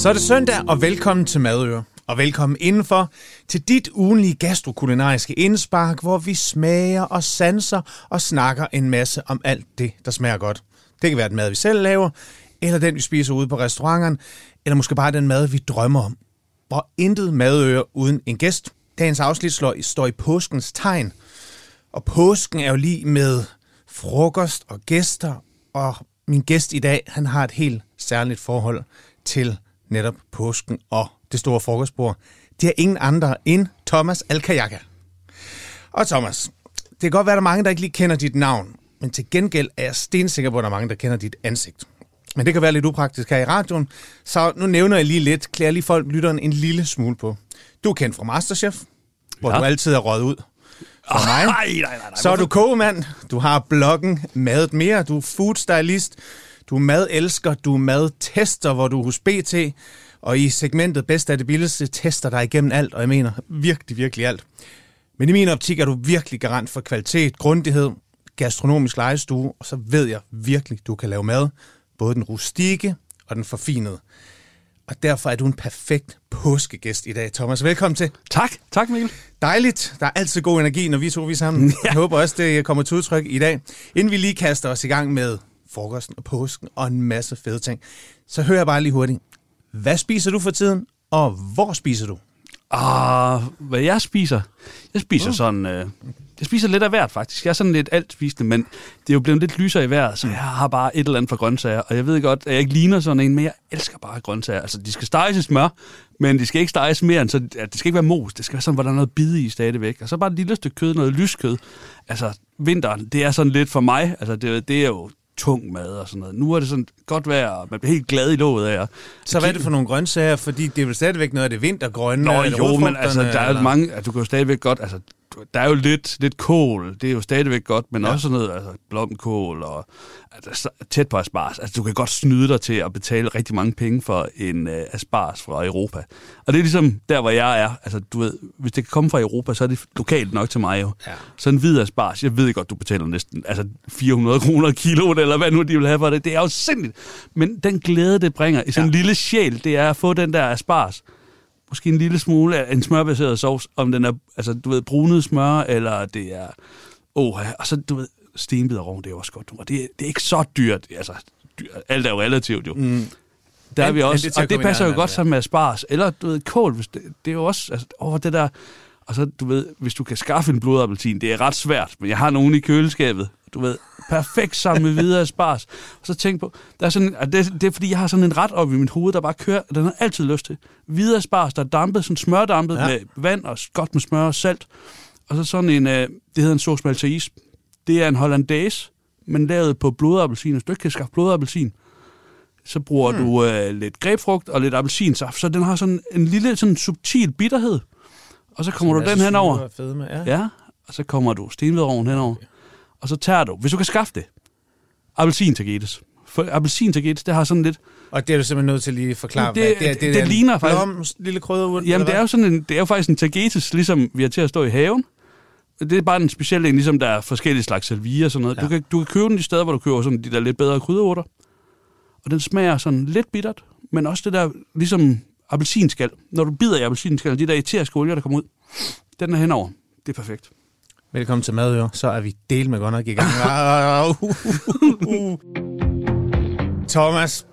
Så er det søndag, og velkommen til Madøre. Og velkommen indenfor til dit ugenlige gastrokulinariske indspark, hvor vi smager og sanser og snakker en masse om alt det, der smager godt. Det kan være den mad, vi selv laver, eller den, vi spiser ude på restauranterne, eller måske bare den mad, vi drømmer om. Hvor intet madøre uden en gæst. Dagens afsnit slår, står i påskens tegn. Og påsken er jo lige med frokost og gæster, og min gæst i dag, han har et helt særligt forhold til netop påsken og det store frokostbord. Det er ingen andre end Thomas Alkajaka. Og Thomas, det kan godt være, at der er mange, der ikke lige kender dit navn, men til gengæld er jeg stensikker på, at der er mange, der kender dit ansigt. Men det kan være lidt upraktisk her i radioen, så nu nævner jeg lige lidt, klæder lige folk lytteren en lille smule på. Du er kendt fra Masterchef, hvor Ja. du altid er røget ud. For mig. Nej, nej, nej, nej. Så er du kogemand, du har bloggen Madet Mere, du er foodstylist, du er madelsker, du er madtester, hvor du er hos BT, og i segmentet Bedst af det billigste tester dig igennem alt, og jeg mener virkelig, virkelig alt. Men i min optik er du virkelig garant for kvalitet, grundighed, gastronomisk legestue, og så ved jeg virkelig, du kan lave mad, både den rustikke og den forfinede. Og derfor er du en perfekt påskegæst i dag, Thomas. Velkommen til. Tak, tak Mikkel. Dejligt. Der er altid god energi, når vi to vi er sammen. Jeg håber også, det kommer til udtryk i dag. Inden vi lige kaster os i gang med frokosten og påsken og en masse fede ting, så hører jeg bare lige hurtigt. Hvad spiser du for tiden, og hvor spiser du? Ah, hvad jeg spiser? Jeg spiser sådan... Øh, jeg spiser lidt af hvert, faktisk. Jeg er sådan lidt alt spisende, men det er jo blevet lidt lysere i vejret, så jeg har bare et eller andet for grøntsager. Og jeg ved godt, at jeg ikke ligner sådan en, men jeg elsker bare grøntsager. Altså, de skal steges i smør, men de skal ikke steges mere end så... At det skal ikke være mos. Det skal være sådan, hvor der er noget bid i stadigvæk. Og så bare et lille stykke kød, noget lyskød. Altså, vinteren, det er sådan lidt for mig. Altså, det, det er jo tung mad og sådan noget. Nu er det sådan godt vejr, og man bliver helt glad i låget af. at- Så hvad er det for nogle grøntsager? Fordi det er vel stadigvæk noget af det vintergrønne. Nå det jo, men altså, der er eller? mange, altså, du kan jo stadigvæk godt, altså, der er jo lidt, lidt kål, det er jo stadigvæk godt, men Ja. også sådan noget, altså, blomkål og altså, så- tæt på asparges. Altså, du kan godt snyde dig til at betale rigtig mange penge for en uh, asparges fra Europa. Og det er ligesom der, hvor jeg er. Altså, du ved, hvis det kan komme fra Europa, så er det lokalt nok til mig jo. Ja. Så en hvid asparges, jeg ved godt, du betaler næsten altså 400 kroner kilo, eller hvad nu de vil have for det. Det er jo sindssygt. Men den glæde, det bringer i sådan en Ja. lille sjæl, det er at få den der asparges måske en lille smule af en smørbaseret sovs, om den er, altså, du ved, brunet smør, eller det er, åh, og så, du ved, stenbiderrovn, det er også godt. Og det, det er ikke så dyrt, altså, dyr, alt er jo relativt jo. Mm. Der er vi også, det og det passer jo godt sammen med asparges, eller du ved, kål, hvis det, det er jo også, altså, over det der, og så, du ved, hvis du kan skaffe en blodappelsin, det er ret svært, men jeg har nogen i køleskabet, du ved, perfekt sammen med hvide asparges. Og så tænk på, der er sådan, at det, det er fordi, jeg har sådan en ret op i mit hoved, der bare kører, den har altid lyst til. Hvide asparges, der er dampet, sådan smørdampet Ja. med vand og godt med smør og salt. Og så sådan en, øh, det hedder en sauce maltaise. Det er en hollandaise, men lavet på blodappelsin. Hvis du ikke kan skaffe blodappelsin, så bruger hmm. du øh, lidt grapefrugt og lidt appelsinsaft. Så den har sådan en lille sådan subtil bitterhed. Og så kommer En du den henover. fedme, Ja. Ja, og så kommer du stenvedovn henover. Og så tager du, hvis du kan skaffe det, appelsin tagetes. For appelsin tagetes, det har sådan lidt... Og det er du simpelthen nødt til lige at forklare. Det- hvad det er en ligner faktisk- blom, lille krydderurt? Jamen, det er jo sådan en, det er jo faktisk en tagetes, ligesom vi har til at stå i haven. Det er bare en speciel en, ligesom der er forskellige slags salvie og sådan noget. Ja. Ja. Du, kan, du kan købe den de steder, hvor du køber sådan de der lidt bedre krydderurter. Og den smager sådan lidt bittert, men også det der, ligesom appelsinskal. Når du bider i appelsinskal, de der eteriske olier, der kommer ud, den er henover. Det er perfekt. Velkommen til Madøre. Så er vi del med godt nok i gang. Thomas,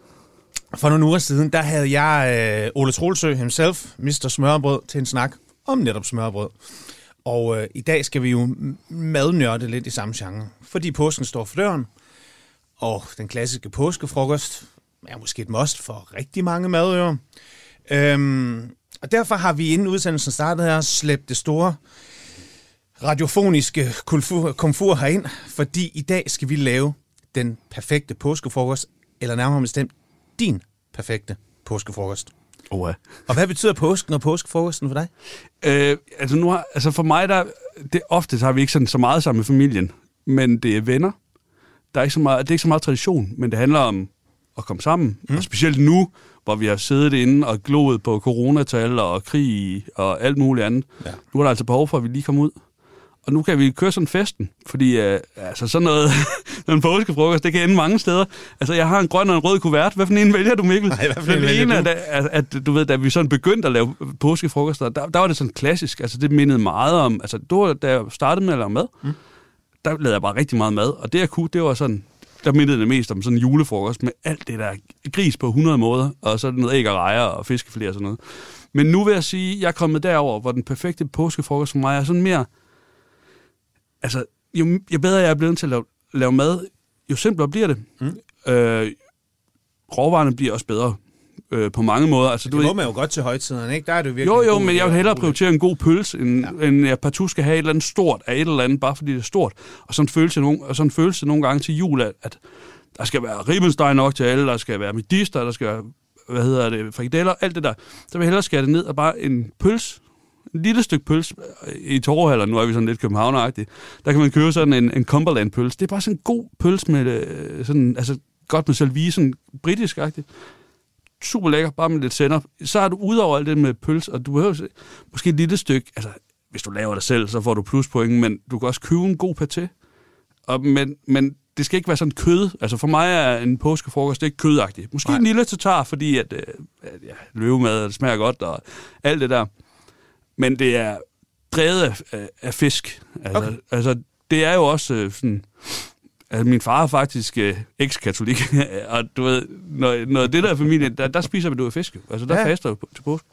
for nogle uger siden, der havde jeg øh, Ole Troelsø himself, Mr. Smørbrød, til en snak om netop smørbrød. Og øh, i dag skal vi jo madnørde lidt i samme genre, fordi påsken står for døren, og den klassiske påskefrokost er måske et must for rigtig mange madører. Øhm, og derfor har vi inden udsendelsen startede her slæbt det store radiofoniske komfur herind, fordi i dag skal vi lave den perfekte påskefrokost, eller nærmere bestemt din perfekte påskefrokost. Oh, ja. Og hvad betyder påsken og påskefrokosten for dig? Øh, altså, nu har, altså for mig, der, det, ofte har vi ikke sådan så meget sammen med familien, men det er venner. Der er ikke så meget, det er ikke så meget tradition, men det handler om at komme sammen. Mm. Og specielt nu, hvor vi har siddet inde og gloet på coronatal og krig og alt muligt andet. Ja. Nu er der altså behov for, at vi lige kommer ud. og nu kan vi køre sådan festen, fordi øh, altså sådan noget, en påskefrokost, det kan ende mange steder. Altså, jeg har en grøn og en rød kuvert. Hvad for en vælger du, Mikkel? Nej, hvad for en vælger du? da- at, at, du ved, da vi sådan begyndte at lave påskefrokoster, der, der var det sådan klassisk. Altså, det mindede meget om... Altså, det var, da jeg startede med at lave mad, mm. der lavede jeg bare rigtig meget mad. Og det, jeg kunne, det var sådan... Der mindede det mest om sådan en julefrokost med alt det der gris på 100 måder, og så noget æg og rejer og fiskefilet og sådan noget. Men nu vil jeg sige, at jeg er kommet derover, hvor den perfekte påskefrokost for mig er sådan mere... Altså, jo, jo bedre jeg er blevet til at lave, lave mad, jo simplere bliver det. Mm. Øh, råvarerne bliver også bedre øh, på mange måder. Altså, Det må man jo godt til højtiderne, ikke? Der er det virkelig jo, jo, men jeg vil hellere prioritere en god pølse, end, ja. end jeg partout skal have et eller andet stort af et eller andet, bare fordi det er stort. Og sådan følelse nogle, og sådan følelse nogle gange til jul, at, at der skal være ribbensteg nok til alle, der skal være medister, der skal være, hvad hedder det, frikadeller, alt det der. Så vil jeg hellere skære det ned og bare en pølse, en lille stykke pølse i Torvehaller, nu er vi sådan lidt københavneragtige, der kan man købe sådan en, en Cumberland pølse. Det er bare sådan en god pølse med øh, sådan, altså godt med selvi, sådan britisk-agtigt super lækker, bare med lidt sender. Så er du ud over alt det med pøls, og du behøver måske et lille stykke, altså hvis du laver det selv, så får du pluspoint, men du kan også købe en god paté. Og, men, men det skal ikke være sådan kød. Altså for mig er en påskefrokost det er ikke kødagtigt. Måske Nej. en lille tatar, fordi at, øh, at ja, løvemad det smager godt og alt det der. Men det er drevet af, af, af fisk. Altså, Okay. altså det er jo også øh, sådan... Altså, min far er faktisk øh, eks-katolik, og du ved, når, når det der er familien, der, der spiser vi du fisk. Altså, der Ja. ja. faster vi på- til påske.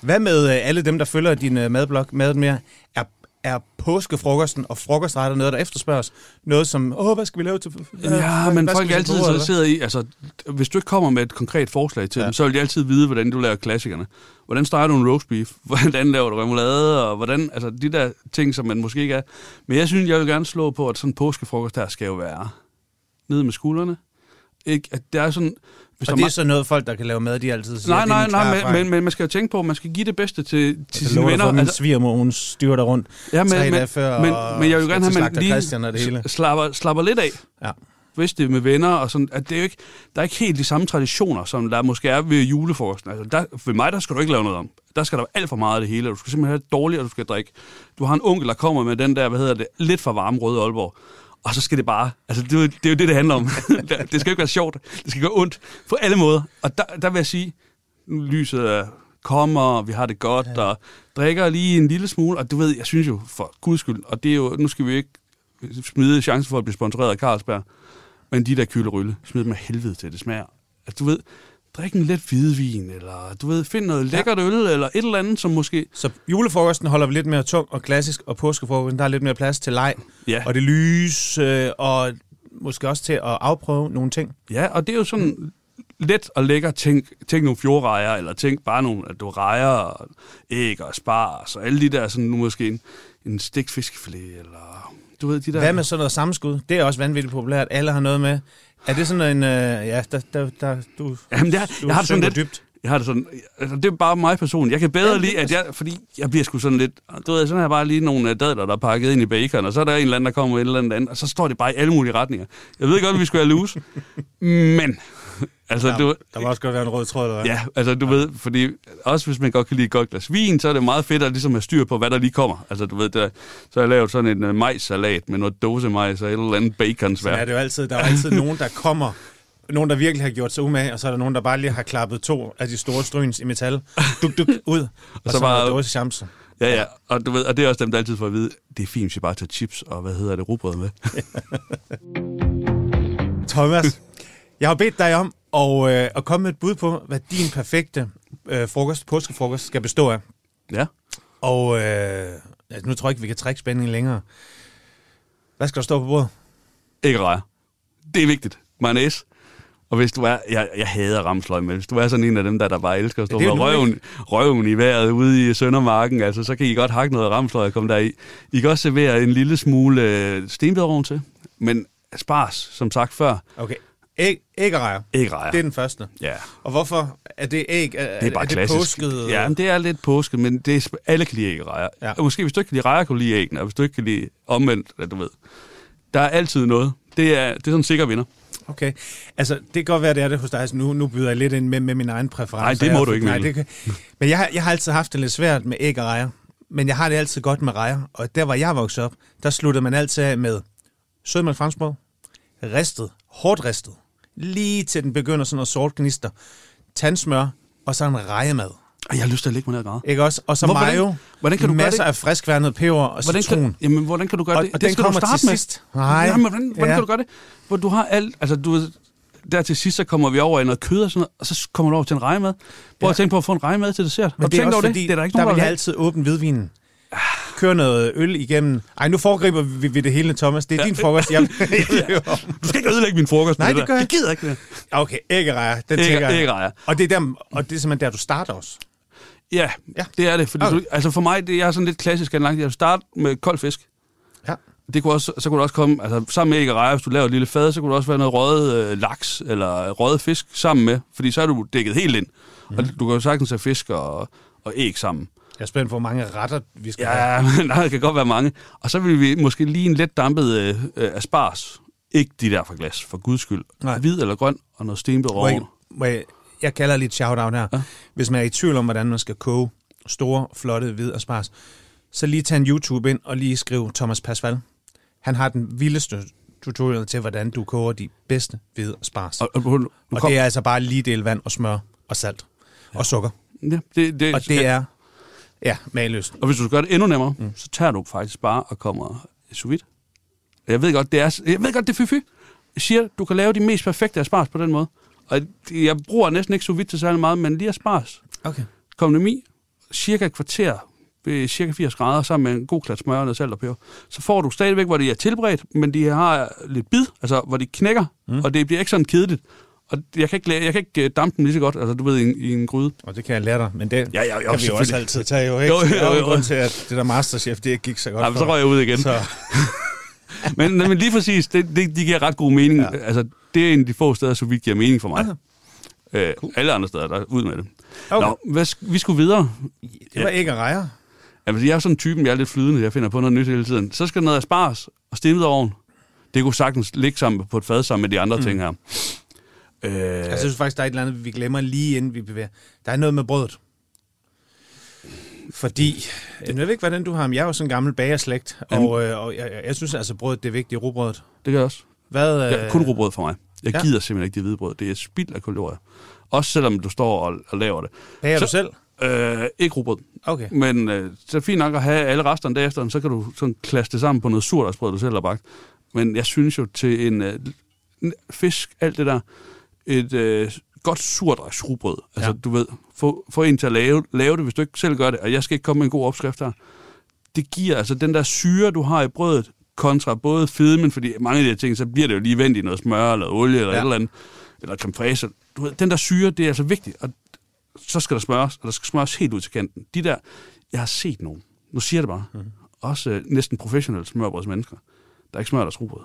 Hvad med øh, alle dem, der følger din øh, madblog Mad mere? Er, er påskefrokosten og frokostretter noget, der efterspørges? Noget som, åh, hvad skal vi lave til... Ja, hvad- men folk er altid interesseret i, altså, hvis du ikke kommer med et konkret forslag til Ja. ja. dem, så vil de altid vide, hvordan du laver klassikerne. Hvordan starter du en roast beef? Hvordan laver du remoulade? Og hvordan, altså de der ting, som man måske ikke er. Men jeg synes, jeg vil gerne slå på, at sådan en påskefrokost her skal jo være nede med skuldrene. Ikke, at det er sådan... Hvis Og der det er så noget, folk, der kan lave mad, de altid siger. Nej, nej, nej, men, men, men man skal jo tænke på, at man skal give det bedste til, til sine venner. for, min Altså, svigermor, hun styrer der rundt ja, men, tre men, dage før, men, og men jeg vil gerne have, at man lige slapper, slapper lidt af. Ja. Hvis det er med venner og sådan, at det er jo ikke, der er ikke helt de samme traditioner, som der måske er ved julefrokosten. Altså, der, for mig, der skal du ikke lave noget om. Der skal der være alt for meget af det hele. Du skal simpelthen have det dårligt, og du skal drikke. Du har en onkel, der kommer med den der, hvad hedder det, lidt for varme røde Aalborg. Og så skal det bare, altså det, er jo- det er jo det, det handler om. det skal ikke være sjovt. Det skal gøre ondt på alle måder. Og der, der vil jeg sige, lyset er kommer, og vi har det godt, ja. og drikker lige en lille smule. Og du ved, jeg synes jo, for guds skyld, og det er jo, nu skal vi ikke smide chancen for at blive sponsoreret af Carlsberg, men de der kølerylle, smid dem af helvede til, det smager. Altså, du ved, drik en let hvidvin, eller du ved, find noget lækkert øl, eller et eller andet, som måske... Så julefrokosten holder vi lidt mere tung og klassisk, og påskefrokosten, der er lidt mere plads til leg, Ja, og det lys, øh, og måske også til at afprøve nogle ting. ja og det er jo sådan let og lækker. Tænk, tænk nogle fjordrejer, eller tænk bare nogle, at du rejer, og æg og spars, og alle de der, sådan nu måske en, en stegt fiskefilet, eller du ved, de der... Hvad med sådan noget sammenskud? Det er også vanvittigt populært. Alle har noget med. Er det sådan en... Øh, ja, der, der, der, du, Jamen, det er, du jeg har det sådan lidt, dybt. Jeg har det sådan, altså det er bare mig personligt. Jeg kan bedre Jamen, lide, at jeg, fordi jeg bliver sgu sådan lidt, du ved, sådan har jeg bare lige nogle øh, dadler, der er pakket ind i bacon, og så er der en eller anden, der kommer et eller andet andet, og så står det bare i alle mulige retninger. Jeg ved godt, at vi skulle have loose, men, altså, Ja, du, der må også godt være en rød tråd, eller hvad? ja, altså du ved, fordi også hvis man godt kan lide et godt glas vin, så er det meget fedt at ligesom have styr på, hvad der lige kommer. Altså du ved, der, så har jeg lavet sådan en uh, majssalat med noget dåsemajs og et eller andet Så baconsvær. er det jo altid, der er altid nogen, der kommer, nogen, der virkelig har gjort sig umage, og så er der nogen, der bare lige har klappet to af de store stryns i metal, duk, duk, ud, og, og så, så bare- dåse chamse. Ja, ja, og, du ved, og det er også dem, der altid får at vide, det er fint, hvis vi bare tager chips og hvad hedder det, rugbrød med. Thomas, jeg har bedt dig om at, øh, at komme med et bud på, hvad din perfekte øh, frokost, påskefrokost skal bestå af. Ja. Og øh, altså, nu tror jeg ikke, vi kan trække spændingen længere. Hvad skal der stå på bordet? Ikke rejer. Det er vigtigt. Mayonnaise. Og hvis du er, jeg, jeg hader ramsløg, men hvis du er sådan en af dem, der, der bare elsker at stå er med røven, røven i vejret ude i Søndermarken, altså, så kan I godt hakke noget ramsløg og komme deri. I kan også servere en lille smule øh, til, men spars, som sagt før, Okay. Æg, æg og rejer. ikke rejer. Det er den første. ja, Og hvorfor er det æg? Er, det er bare er klassisk. Det påsket? Ja, men det er lidt påsket, men det er, alle kan lide æg og rejer. Ja. Ja. Måske hvis du ikke kan lide rejer, kan du lide æggene, og hvis du ikke kan lide omvendt, hvad du ved. Der er altid noget. Det er, det er sådan en sikker vinder. Okay. Altså, det kan godt være, det er det hos dig. Altså, nu, nu byder jeg lidt ind med, med min egen præference. Nej, det må Jeg- du ikke, Nej, det kan, Men jeg jeg har altid haft det lidt svært med æg og rejer. men jeg har det altid godt med rejer. Og der, hvor jeg voksede op, der sluttede man altid af med sødmælk franskbrød, ristet, hårdt ristet, lige til den begynder sådan noget sort gnister, tandsmør, og så en rejemad. Ej, Jeg har lyst til at lægge mig ned og græde. Ikke også? Og så Hvor- hvordan- mayo, hvordan kan du gøre masser det? af friskværnet peber og Hvordan citron. kan, jamen, hvordan kan du gøre Og- det? og det den skal kommer du starte til med. sidst. Nej. Jamen, hvordan, hvordan Ja. kan du gøre det? Hvor du har alt, altså du der til sidst, så kommer vi over i noget kød og sådan noget, og så kommer du over til en rejemad. Prøv Ja. at tænke på at få en rejemad til dessert. Men du det er også over fordi, det? Det er der ikke der nogen, vil jeg altid åbne hvidvinen. Køre noget øl igennem. Ej, nu foregriber vi, vi det hele, Thomas. Det er din frokost. Jeg, jeg, jeg, jeg, Du skal ikke ødelægge min frokost Nej, det, det gør jeg Jeg gider ikke det. okay, æggerejer. Den Ikke, tænker jeg. ikke rejer. Og det, er der, og det er simpelthen der, du starter også. Ja, Ja. ja, det er det. Fordi Okay. du, altså for mig, det er sådan lidt klassisk anlagt. Jeg vil starte med kold fisk. Ja. Det kunne også, så kunne det også komme, altså sammen med æg og rejer, hvis du laver et lille fad, så kunne det også være noget røget øh, laks eller røget fisk sammen med, fordi så er du dækket helt ind. Mm. Og du kan jo sagtens have fisk og, og æg sammen. Jeg er spændt på, hvor mange retter vi skal have. Ja, men der kan godt være mange. Og så vil vi måske lige en let dampet øh, øh, asparges. Ikke de der fra glas, for guds skyld. Nej. Hvid eller grøn, og noget stenbed Må jeg, jeg, kalder lige et shout-out her. Ja. Hvis man er i tvivl om, hvordan man skal koge store, flotte, hvide asparges, så lige tag en YouTube ind og lige skriv Thomas Pasval. Han har den vildeste tutorial til, hvordan du koger de bedste hvide asparges. Og, Og, og, og det er altså bare lige del vand og smør og salt ja. og sukker. ja, det, det, Og det er, ja, mageløst. Og hvis du skal gøre det endnu nemmere, mm. så tager du faktisk bare og kommer sous vide. Jeg ved godt, det er, jeg ved godt, det er fy Jeg siger, du kan lave de mest perfekte asparges på den måde. Og jeg bruger næsten ikke sous vide til særlig meget, men lige asparges. Okay. Kom dem i, cirka et kvarter ved cirka 80 grader, sammen med en god klat smør og noget salt og peber. Så får du stadigvæk, hvor de er tilberedt, men de har lidt bid, altså hvor de knækker, mm. og det bliver ikke sådan kedeligt. Og jeg kan ikke, jeg kan ikke øh, dampe dem lige så godt, altså du ved, i en, i en gryde. Og det kan jeg lære dig, men det Ja, ja, ja, kan vi jo også altid tage jo, ikke? Jo, jo, jo, jo. grund til, at det der Masterchef, det ikke gik så godt Ja, så røg jeg ud igen. Så, Men, men lige præcis, det, det, de giver ret god mening. Ja. Altså, det er en af de få steder, så vidt giver mening for mig. Aha. Øh, alle andre steder, der er ud med det. Okay. Nå, hvad, vi skulle videre. det var ikke rejer. Altså, jeg er sådan en typen, jeg er lidt flydende, jeg finder på noget nyt hele tiden. Så skal der noget asparges og stemmet ovn. Det kunne sagtens ligge sammen på et fad sammen med de andre mm. ting her. Øh, Jeg synes faktisk, der er et eller andet, vi glemmer lige inden vi bevæger. Der er noget med brødet. Fordi, jeg ved ikke, hvordan du har, men jeg er jo sådan en gammel bagerslægt, og, øh, og jeg, jeg, synes altså, brødet det er vigtigt, rugbrødet. det gør jeg også. Hvad, øh, Ja, kun rugbrød for mig. Jeg ja. gider simpelthen ikke det hvide brød. Det er spild af kalorier. Også selvom du står og, og laver det. bager så- du selv? Øh, ikke rugbrød. Okay. Men øh, så er det fint nok at have alle resterne derefter, så kan du sådan klasse det sammen på noget surdejsbrød, du selv har bagt. Men jeg synes jo til en øh, fisk, alt det der, et øh, godt surdejsrugbrød. Altså, Ja. du ved, få, få en til at lave, lave det, hvis du ikke selv gør det. Og jeg skal ikke komme med en god opskrift her. Det giver altså den der syre, du har i brødet, kontra både fedmen, fordi mange af de her ting, så bliver det jo lige vendt i noget smør, eller olie, eller ja. et eller andet, eller creme fraise. Du ved, den der syre, det er altså vigtigt, og så skal der smøres, og der skal smøres helt ud til kanten. De der, jeg har set nogen, nu siger jeg det bare, mm. også øh, næsten professionelle smørbrødsmennesker, der ikke smører deres rugbrød.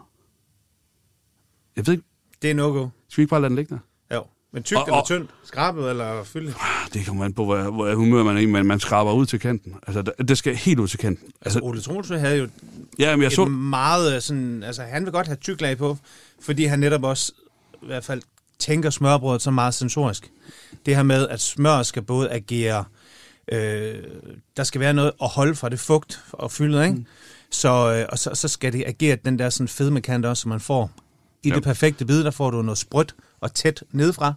Jeg ved ikke, Det er no-go. skal vi ikke bare lade den ligge der? Jo. Men tykt Og- eller tyndt? Skrabet eller fyldt? Ah, Det kommer an på, hvor, hvor humør man er i, men man skraber ud til kanten. Altså, det- skal helt ud til kanten. Altså, Altså, Ole Tronsø havde jo ja, men jeg så... meget øh, sådan... Altså, han vil godt have tyk lag på, fordi han netop også i hvert fald tænker smørbrødet så meget sensorisk. Det her med, at smør skal både agere... Øh, der skal være noget at holde fra det fugt og fyldet, ikke? Mm. Så, øh, og så, så skal det agere den der sådan fedmekant også, som man får. I Ja. det perfekte bid, der får du noget sprødt og tæt nedefra,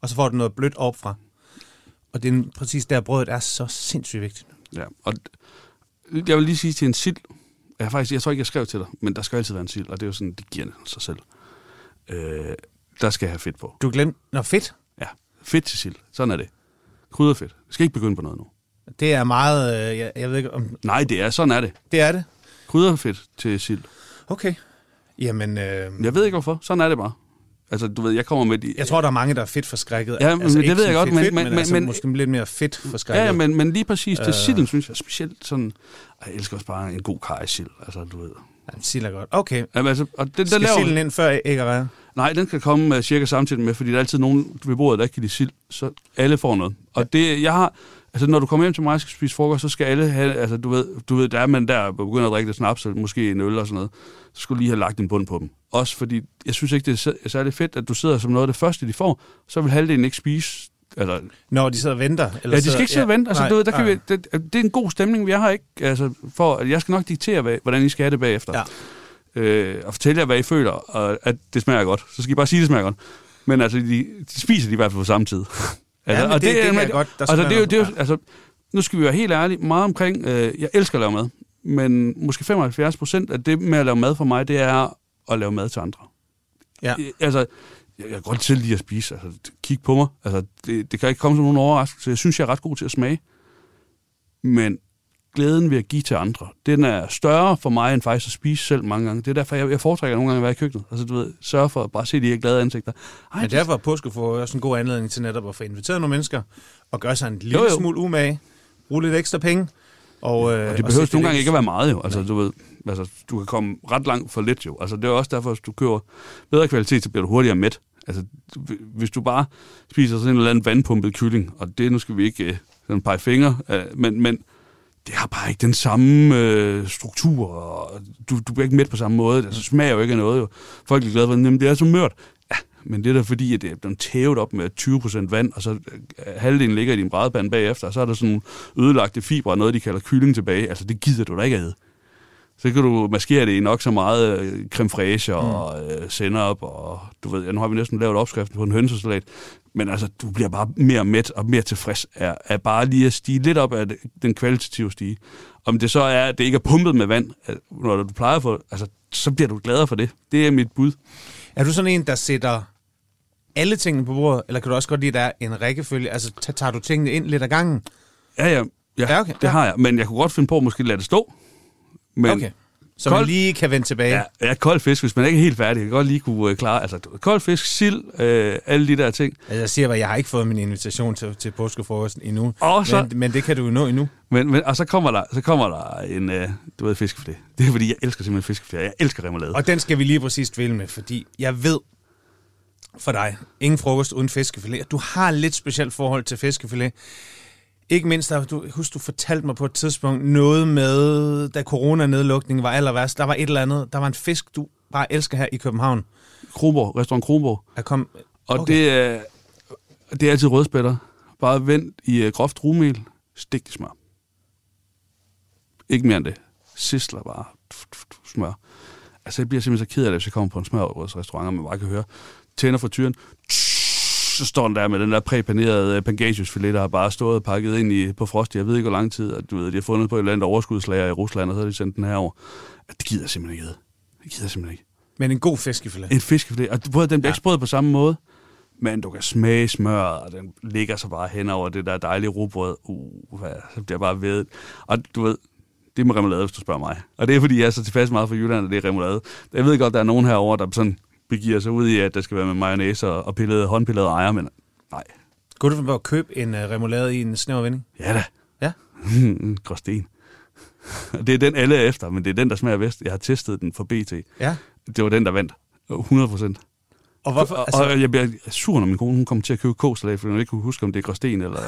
og så får du noget blødt opfra. Og det er præcis der, brødet er så sindssygt vigtigt. Ja, og jeg vil lige sige til en sild, jeg, faktisk, jeg tror ikke, jeg skrev til dig, men der skal altid være en sild, og det er jo sådan, det giver sig selv. Øh, der skal jeg have fedt på. Du glemte... Nå, fedt. Ja, fedt til sild. Sådan er det. Krydderfedt. Jeg skal ikke begynde på noget nu. Det er meget... Øh, jeg, jeg ved ikke om... Nej, det er, sådan er det. Det er det. Krydderfedt til sild. Okay. Jamen, øh, Jeg ved ikke hvorfor. Sådan er det bare. Altså, du ved, jeg kommer med de... jeg tror, der er mange, der er fedt forskrækket. Ja, men det ikke ved jeg godt, fedt, men- fedt, men- men, altså, men- måske lidt mere fedt forskrækket. Ja, ja, men, men lige præcis til Øh. silden, synes jeg specielt sådan... Jeg elsker også bare en god karisild, altså du ved. Ja, sild er godt. Okay. Jamen, altså, og den, den Skal laver, silden ind før æg og rejer? Nej, den skal komme uh, cirka samtidig med, fordi der er altid nogen ved bordet, der ikke kan lide sild, så alle får noget. Og det, jeg har, altså når du kommer hjem til mig og skal spise frokost, så skal alle have, altså du ved, du ved der er man der begynder at drikke lidt snaps, eller måske en øl og sådan noget, så skulle du lige have lagt en bund på dem. Også fordi, jeg synes ikke, det er sær- særlig fedt, at du sidder som noget af det første, de får, så vil halvdelen ikke spise Altså, Når de sidder og venter? Eller ja, de skal ikke sidde og vente. Altså, nej, du ved, der kan nej. vi, det, det, er en god stemning, vi har ikke. Altså, for, at jeg skal nok diktere, hvad- hvordan I skal have det bagefter. Ja. Øh, og fortælle jer, hvad I føler, og at det smager godt. Så skal I bare sige, at det smager godt. Men altså, de, de spiser de i hvert fald på samme tid. altså, men det- det kan jeg godt. Der altså, det, det, noget- altså, nu skal vi være helt ærlige. Meget omkring, øh, jeg elsker at lave mad. Men måske 75 procent af det med at lave mad for mig, det er at lave mad til andre. Ja. Altså, jeg, jeg kan godt selv lide at spise. Altså, kig på mig. Altså, det, det kan ikke komme som nogen overraskelse. Jeg synes, jeg er ret god til at smage. Men glæden ved at give til andre, den er større for mig, end faktisk at spise selv mange gange. Det er derfor, jeg, jeg foretrækker nogle gange at være i køkkenet. Altså, du ved, sørge for at bare se de her glade ansigter. Ej, Men derfor er påskefor også en god anledning til netop at få inviteret nogle mennesker og gøre sig en lille Jo, jo. smule umage, bruge lidt ekstra penge. Og, øh, Og det behøver nogle gange ikke at være meget jo. Altså, du ved, altså, du kan komme ret langt for lidt jo. Altså, det er også derfor, hvis du køber bedre kvalitet, så bliver du hurtigere mæt. Altså, hvis du bare spiser sådan en eller anden vandpumpet kylling, og det nu skal vi ikke øh, sådan pege fingre, øh, men, men det har bare ikke den samme øh, struktur, og du, du bliver ikke mæt på samme måde. Det smager jo ikke af noget jo. Folk er glade for, at det er så mørt. Ja, men det er da fordi, at det er blevet tævet op med 20% vand, og så øh, halvdelen ligger i din brædepande bagefter, og så er der sådan nogle ødelagte fibre, og noget, de kalder kylling tilbage. Altså, det gider du da ikke ad. Så kan du maskere det i nok så meget øh, creme fraiche og øh, sennep, og du ved, ja, nu har vi næsten lavet opskriften på en hønsesalat, men altså, du bliver bare mere mæt og mere tilfreds af, af bare lige at stige lidt op af den kvalitative stige. Om det så er, at det ikke er pumpet med vand, når du plejer for, altså, så bliver du gladere for det. Det er mit bud. Er du sådan en, der sætter alle tingene på bordet, eller kan du også godt lide, at der er en rækkefølge? Altså, ta- tager du tingene ind lidt ad gangen? Ja, ja, ja, Ja, okay, det ja. har jeg, men jeg kunne godt finde på at måske lade det stå. Men, okay. Så man kold- lige kan vende tilbage? Ja, ja, kold fisk, hvis man ikke er helt færdig. Jeg kan godt lige kunne øh, klare, altså kold fisk, sild, øh, alle de der ting. Altså, jeg siger, at jeg har ikke fået min invitation til, til påskefrokosten endnu. Og så- men, men det kan du jo nå endnu. Men, men, og så kommer der, så kommer der en, øh, du ved, fiskefilet. Det er fordi, jeg elsker simpelthen fiskefilet. Jeg elsker remoulade. Og den skal vi lige præcis dvæle med, fordi jeg ved for dig, ingen frokost uden fiskefilet. Du har et lidt specielt forhold til fiskefilet. Ikke mindst, der, du, husk, du fortalte mig på et tidspunkt noget med, da coronanedlukningen var aller værst. Der var et eller andet, der var en fisk, du bare elsker her i København. Kronborg, restaurant Kronborg. Jeg kom, Og Okay. okay. det, er, det er altid rødspætter. Bare vendt i øh, groft rumel, stigt i smør. Ikke mere end det. Sisler bare smør. Altså, jeg bliver simpelthen så ked af det, hvis jeg kommer på en smørrødsrestaurant, og man bare kan høre, tænder for tyren, så står den der med den der præpanerede øh, pangasiusfilet, der har bare stået og pakket ind i, på frost. Jeg ved ikke, hvor lang tid, at du ved, de har fundet på et eller andet overskudslager i Rusland, og så har de sendt den her over. Det gider jeg simpelthen ikke. Det gider jeg simpelthen ikke. men en god fiskefilet. En fiskefilet, og både, den bliver Ja. ikke sprød på samme måde, men du kan smage smør, og den ligger så bare hen over det der dejlige rugbrød. Uh, hvad, så bliver bare ved. Og du ved, det er med remoulade, hvis du spørger mig. Og det er, fordi jeg er så tilfældig meget for Jylland, at det er remoulade. Jeg ved godt, der er nogen herover der sådan begiver sig ud i, at der skal være med mayonnaise og, og pillede, håndpillede ejer, men nej. Kunne du at købe en uh, remoulade i en snæver vending? Ja da. Ja. Gråsten. det er den, alle er efter, men det er den, der smager bedst. Jeg har testet den for BT. Ja. Det var den, der vandt. 100 procent. Og hvorfor? Og, Altså, og jeg bliver sur, når min kone hun kommer til at købe kåsalat, fordi hun ikke kunne huske, om det er gråsten eller...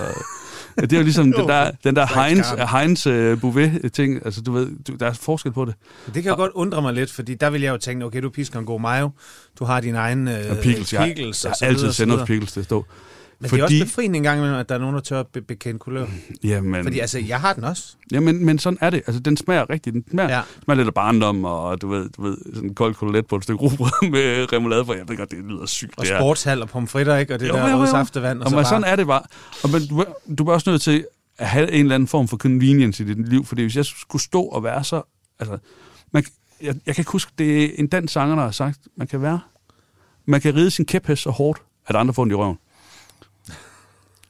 Det er jo ligesom den der, den der Heinz. Heinz uh, Bouvet-ting. Altså, du ved, du, der er forskel på det. det kan jo godt undre mig lidt, fordi der vil jeg jo tænke, okay, du pisker en god mayo, du har din egen uh, Og pickles, jeg, pickles jeg, og så jeg videre, altid og sender pickles til at stå. Men det er også Fordi, befriende en gang imellem, at der er nogen, der tør at be- bekende kulør. jamen, Fordi altså, jeg har den også. ja, men, men sådan er det. Altså, den smager rigtigt. Den smager, Ja. smager lidt af barndom, og du ved, du ved sådan en kold kotelet på et stykke rugbrød med remoulade, for jeg ved godt, det lyder sygt. Og sportshal og pomfritter, ikke? Og det Jo, der røde saftevand. Og, Og så men bare... sådan er det bare. Og men du, du er også nødt til at have en eller anden form for convenience i dit liv, fordi hvis jeg skulle stå og være så... Altså, man, jeg, jeg kan ikke huske, det er en dansk sanger, der har sagt, man kan være... Man kan ride sin kæphest så hårdt, at andre får den i røven.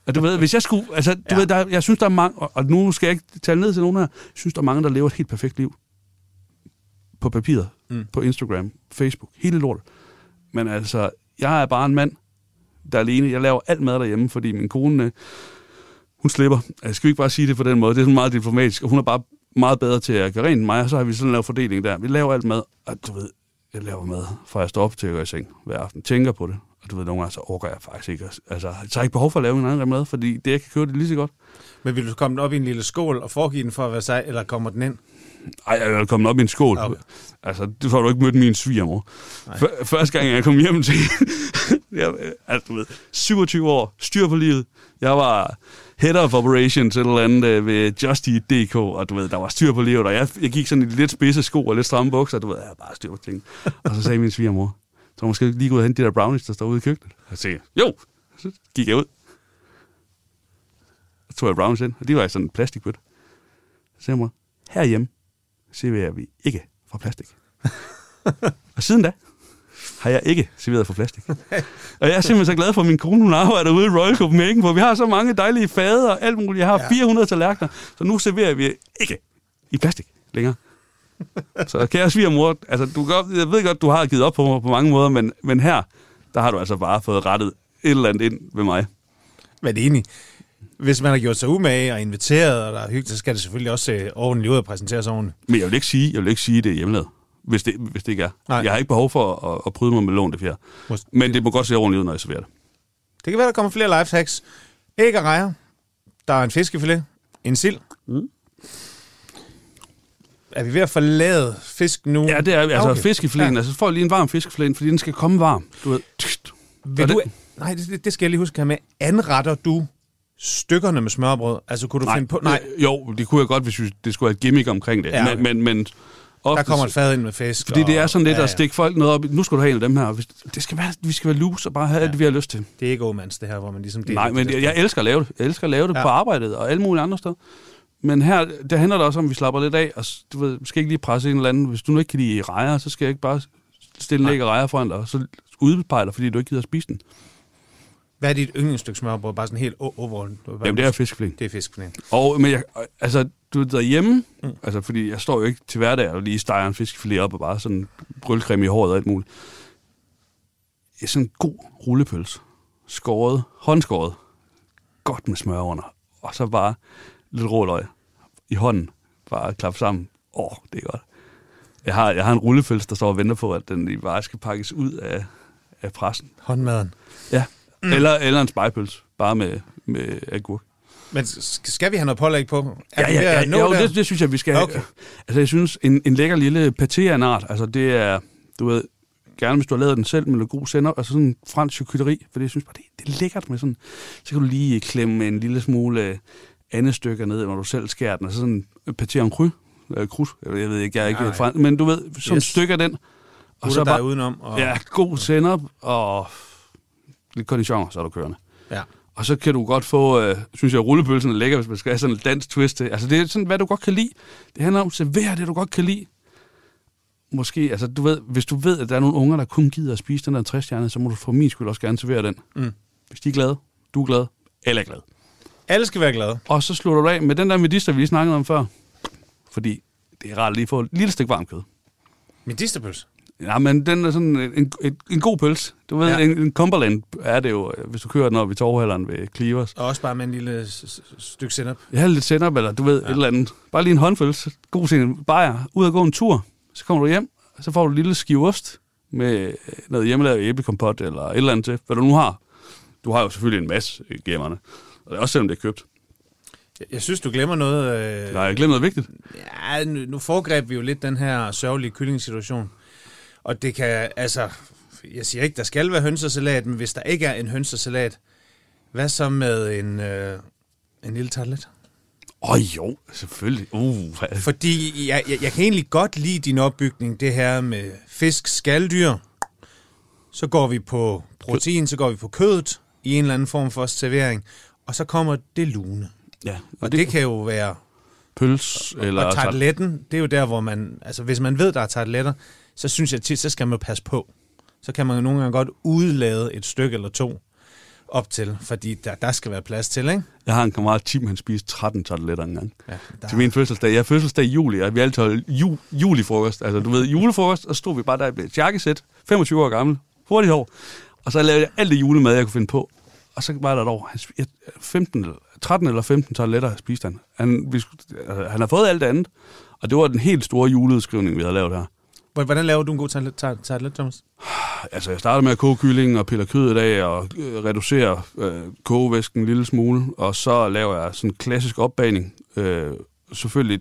Og du ved, hvis jeg skulle... Altså, du Ja. ved, der, jeg synes, der er mange... Og, og nu skal jeg ikke tale ned til nogen her. Jeg synes, der er mange, der lever et helt perfekt liv. På papiret, Mm. på Instagram, Facebook, hele lort. Men altså, jeg er bare en mand, der er alene. Jeg laver alt mad derhjemme, fordi min kone, øh, hun slipper. Jeg skal vi ikke bare sige det på den måde. Det er sådan meget diplomatisk, og hun er bare meget bedre til at gøre rent end mig, og så har vi sådan lavet fordeling der. Vi laver alt mad, og du ved, jeg laver mad, fra jeg står op til at gå i seng hver aften. Tænker på det, og du ved, nogle gange så orker jeg faktisk ikke. Altså, så har jeg ikke behov for at lave en anden mad, fordi det, jeg kan køre det lige så godt. Men vil du komme den op i en lille skål og foregive den for at være sej, eller kommer den ind? Ej, jeg er kommet op i en skål. Okay. Altså, det får du ikke mødt min svigermor. F- første gang, jeg kom hjem til jeg, altså, du ved, 27 år, styr på livet. Jeg var head of operations eller andet øh, ved Just Eat DK, og du ved, der var styr på livet, og jeg, jeg gik sådan i lidt spidse sko og lidt stramme bukser, du ved, jeg havde bare styr på ting. Og så sagde min svigermor, så må måske lige gå ud og hente de der brownies, der står ude i køkkenet. Og sagde, jo, så gik jeg ud. Så tog jeg brownies ind, og de var i sådan en plastikbøtte. Så sagde jeg mig, herhjemme serverer vi ikke fra plastik. og siden da har jeg ikke serveret fra plastik. og jeg er simpelthen så glad for, at min kone hun arbejder ude i Royal Copenhagen, hvor vi har så mange dejlige fader og alt muligt. Jeg har 400 tallerkener, så nu serverer vi ikke i plastik længere. Så kære svigermor, altså, du, godt- jeg ved godt, du har givet op på mig på mange måder, men, men her, der har du altså bare fået rettet et eller andet ind ved mig. Men enig. Hvis man har gjort sig umage og inviteret, og der er hyggeligt, så skal det selvfølgelig også se ordentligt ud og præsenteres ordentligt. Men jeg vil ikke sige, jeg vil ikke sige det er hjemmelavet, hvis det, hvis det ikke er. Nej. Jeg har ikke behov for at, at bryde mig med lån det fjerde. Men det må godt se ordentligt ud, når jeg serverer det. Det kan være, der kommer flere lifehacks. Æg og rejer. Der er en fiskefilet. En sild. Mm. Er vi ved at forlade fisk nu? Ja, det er altså Okay. okay. fiskeflæen. Ja. Ja. Altså, får lige en varm fiskeflæen, fordi den skal komme varm. Du ved. Vil Og du, det- nej, det, det skal jeg lige huske her med. Anretter du stykkerne med smørbrød? Altså, kunne du finde på... Nej, Jo, det kunne jeg godt, hvis vi- det skulle have et gimmick omkring det. Ja, Ja, okay. Men, men, men der oftest- kommer et fad ind med fisk. Fordi det er sådan lidt ja, at stikke folk noget op. Nu skal du have en af dem her. Det skal være, vi skal være loose og bare have ja. det, vi har lyst til. Det er ikke omands, det her, hvor man ligesom... deler Nej, det men der jeg, jeg elsker at lave det. Jeg elsker at lave det Ja. ja. på arbejdet og alle mulige andre steder. Men her, der handler det også om, at vi slapper lidt af, og du ved, skal ikke lige presse en eller anden. Hvis du nu ikke kan lide rejer, så skal jeg ikke bare stille en rejer foran dig, og så udpege dig, fordi du ikke gider at spise den. Hvad er dit yndlingsstykke smørbrød? Bare sådan helt o- overall. Jamen, det er fiskeflæn. Det er fiskfilet. Og, men jeg, altså, du ved, derhjemme, mm. altså, fordi jeg står jo ikke til hverdag og lige steger en fiskefilet op og bare sådan brølcreme i håret og alt muligt. Ja, Sådan en god rullepølse. Skåret, håndskåret. Godt med smør under. Og så bare lidt råløg i hånden. Bare klap sammen. Åh, oh, det er godt. Jeg har, jeg har en rullepølse, der står og venter på, at den bare skal pakkes ud af, af pressen. Håndmaden. Ja. Mm. Eller, eller en spejpølse, bare med, med agurk. Men skal vi have noget pålæg på? Er Ja, ja, ja, nå jo, der? det, det synes jeg, vi skal. Okay. Altså, jeg synes, en, en lækker lille paté af en art, altså det er, du ved, gerne hvis du har lavet den selv med noget god sender, altså sådan en fransk charcuterie, for det jeg synes bare, det, det er lækkert med sådan, så kan du lige klemme en lille smule andet stykker ned, når du selv skærer den, altså sådan en paté en cru, øh, krus, jeg ved ikke, jeg er ikke Nej. Fransk, men du ved, sådan Yes. stykker den, og Og så der bare, udenom. Og, ja, god sender og lidt cornichon, så er du kørende. ja. Og så kan du godt få, øh, synes jeg, rullepølsen er lækker, hvis man skal have sådan en dansk twist til. Altså, det er sådan, hvad du godt kan lide. Det handler om at servere det, du godt kan lide. Måske, altså, du ved, hvis du ved, at der er nogle unger, der kun gider at spise den der 60 så må du for min skyld også gerne servere den. Mm. Hvis de er glade, du er glad, alle er glade. Alle skal være glade. Og så slutter du af med den der medister, vi lige snakkede om før. Fordi det er rart at lige få et lille stykke varmt kød. Medisterpøls. Ja, men den er sådan en, en, en, en god pølse. Du ved, Ja. ja. en, en Cumberland er det jo, hvis du kører den op i torvhælderen ved Cleavers. Og også bare med en lille stykke sennep. Har lidt sennep, eller du ved, ja. et eller andet. Bare lige en håndfuld. God til en bajer. Ud og gå en tur. Så kommer du hjem, så får du en lille skive ost med øh, noget hjemmelavet æblekompot, eller et eller andet til, hvad du nu har. Du har jo selvfølgelig en masse øh, gemmerne. Og også selvom det er købt. Jeg, synes, du glemmer noget. Øh, Nej, jeg glemmer noget vigtigt. Ja, nu, nu foregreb vi jo lidt den her sørgelige kyllingsituation. Og det kan, altså, jeg siger ikke, der skal være hønsesalat, men hvis der ikke er en hønsesalat, hvad så med en, øh, en lille tartelet? Åh oh, jo, selvfølgelig. Uh, hvad- Fordi jeg, jeg, jeg kan egentlig godt lide din opbygning, det her med fisk, skalddyr. Så går vi på protein, så går vi på kødet i en eller anden form for servering. Og så kommer det lune. ja, Og det, det kan jo være pøls, eller... og tarteletten, det er jo der, hvor man... Altså, hvis man ved, der er tarteletter, så synes jeg tit, så skal man passe på. Så kan man jo nogle gange godt udlade et stykke eller to op til, fordi der, der skal være plads til, ikke? Jeg har en kammerat, Tim, han spiste 13 tarteletter engang. Ja, der, Til min fødselsdag. Jeg er fødselsdag i juli, og vi altid holdt ju, julifrokost. Altså, du ved, julefrokost, og så stod vi bare der i et jakkesæt, 25 år gammel, hurtigt hår. Og så lavede jeg alt det julemad, jeg kunne finde på. Og så var der et år, han sp- jeg- 15, eller- 13 eller 15 toiletter spiste han. Han, vi, altså, han har fået alt det andet, og det var den helt store juleudskrivning, vi havde lavet her. Hvordan laver du en god tartelet, tar- tartelet Thomas? Altså, jeg starter med at koge kyllingen og piller kødet af og øh, reducere øh, kogevæsken en lille smule. Og så laver jeg sådan en klassisk opbagning. Øh, selvfølgelig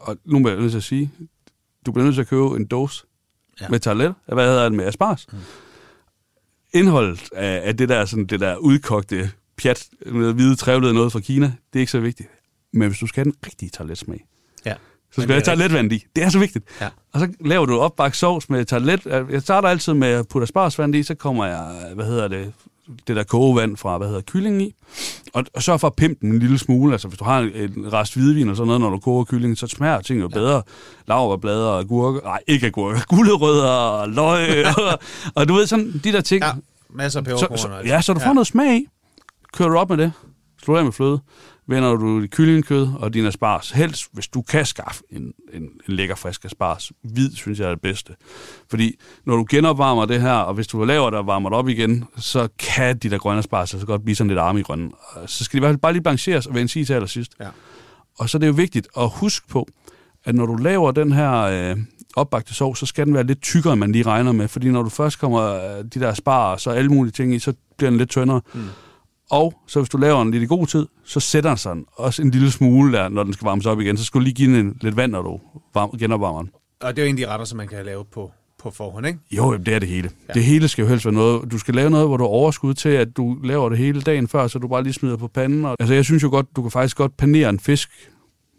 og nu bliver jeg nødt til at sige, du bliver nødt til at købe en dåse Ja. med tartelet, hvad hedder det, med asparges. Mm. Indholdet af, af det der, sådan, det der udkogte pjat med hvide trævlede noget fra Kina, det er ikke så vigtigt. Men hvis du skal have den rigtige tarteletsmag, Ja. så skal det jeg er tage lidt vand i. Det er så vigtigt. Ja. Og så laver du opbagt sovs med tartelet. Jeg starter altid med at putte aspargesvand i, så kommer jeg, hvad hedder det, det der kogevand fra, hvad hedder kyllingen i. Og, og sørg for at pimpe den en lille smule. Altså hvis du har en rest hvidvin og sådan noget, når du koger kyllingen, så smager ting jo bedre. Laverblader og agurker. Nej, ikke agurker. Gulerødder og løg. og, og du ved sådan, de der ting. Ja, masser af så, peberkorn. så, altså. ja, så du får noget smag i. Kører du op med det. Slår af med fløde. Vender du dit kyllingekød og din asparges. Helst, hvis du kan skaffe en, en, en lækker frisk asparges. Hvid, synes jeg er det bedste. Fordi når du genopvarmer det her, og hvis du laver det og varmer det op igen, så kan de der grønne asparges så godt blive sådan lidt arme i grønne. Så skal de i hvert fald bare lige blancheres og vendes i til allersidst. Ja. Og så er det jo vigtigt at huske på, at når du laver den her øh, opbagte sovs, så skal den være lidt tykkere, end man lige regner med. Fordi når du først kommer øh, de der spar og så alle mulige ting i, så bliver den lidt tyndere. Mm. Og så hvis du laver den lidt i god tid, så sætter den sig også en lille smule der, når den skal varmes op igen. Så skal du lige give den lidt vand, når du varm, genopvarmer den. Og det er jo en af de retter, som man kan lave på, på forhånd, ikke? Jo, det er det hele. Ja. Det hele skal jo helst være noget. Du skal lave noget, hvor du har overskud til, at du laver det hele dagen før, så du bare lige smider på panden. Og, altså, jeg synes jo godt, du kan faktisk godt panere en fisk,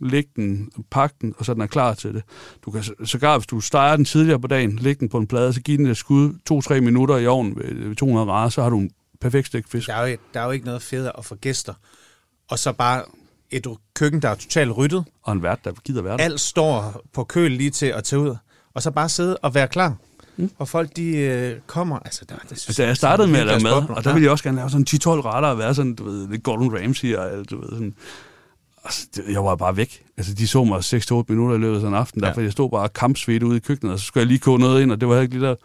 lægge den, pakke den, og så den er klar til det. Du kan så- sågar, hvis du steger den tidligere på dagen, lægge den på en plade, så giv den et skud 2-3 minutter i ovnen ved, ved 200 grader, så har du en perfekt stegt fisk. Der er, jo, der er jo ikke noget federe at få gæster. Og så bare et køkken, der er totalt ryddet. Og en vært, der gider være der. Alt står på køl lige til at tage ud. Og så bare sidde og være klar. Mm. Og folk, de øh, kommer... Altså, der, det synes Da jeg startede med at lave mad, og der ville jeg også gerne lave sådan 10-12 retter og være sådan, du ved, lidt Gordon Ramsay og du ved, sådan. Altså, jeg var bare væk. Altså, de så mig 6-8 minutter i løbet af sådan en aften, Ja. fordi jeg stod bare kampsvedt ude i køkkenet, og så skulle jeg lige koge noget ind, og det var ikke lige der.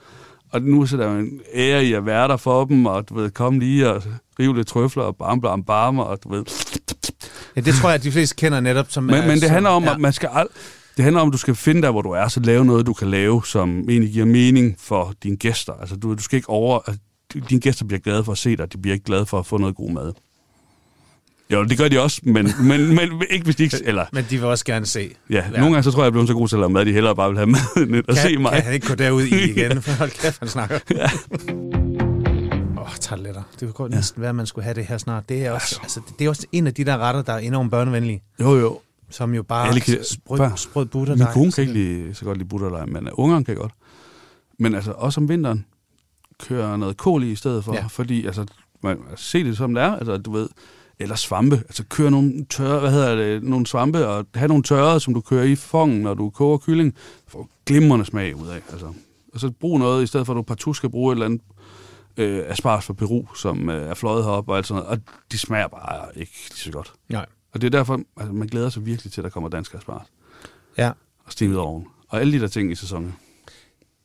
Og nu så er der jo en ære i at være der for dem, og du ved, komme lige og rive lidt trøfler og bam, bam, bam, og du ved. Ja, det tror jeg, at de fleste kender netop som... Men, er men det som- handler om, ja. at man skal ald- det handler om, at du skal finde der, hvor du er, så lave noget, du kan lave, som egentlig giver mening for dine gæster. Altså, du, du skal ikke over... Altså, dine gæster bliver glade for at se dig, de bliver ikke glade for at få noget god mad. Jo, det gør de også, men, men, men ikke hvis de ikke... Eller, Men de vil også gerne se. ja, nogle gange så tror jeg, jeg er blevet så god til at lave mad, de hellere bare vil have mad, end at se mig. kan han ikke gå derud i igen? For hold kæft, han snakker. Ja. Åh, oh, tarteletter. Det kunne godt næsten være, at man skulle have det her snart. Det er også, altså, det er også en af de der retter, der er enormt børnevenlige. Jo, jo. Som jo bare Alle kan- sprød, børn. sprød butter. Min kone kan ikke lide, så godt lide butterdej, men uh, ungeren kan godt. Men altså, også om vinteren, kører noget kål i i stedet for, Ja. ja. fordi altså, man se det som det er, altså du ved, eller svampe, altså kør nogle tørre, hvad hedder det, nogle svampe, og have nogle tørrede, som du kører i fongen, når du koger kylling, får glimrende smag ud af, altså. Og så brug noget, i stedet for at du partout skal bruge et eller andet øh, asparges fra Peru, som øh, er fløjet heroppe og alt sådan noget, og de smager bare ikke lige så godt. Nej. Og det er derfor, altså, man glæder sig virkelig til, at der kommer dansk asparges Ja. og stenet og alle de der ting i sæsonen.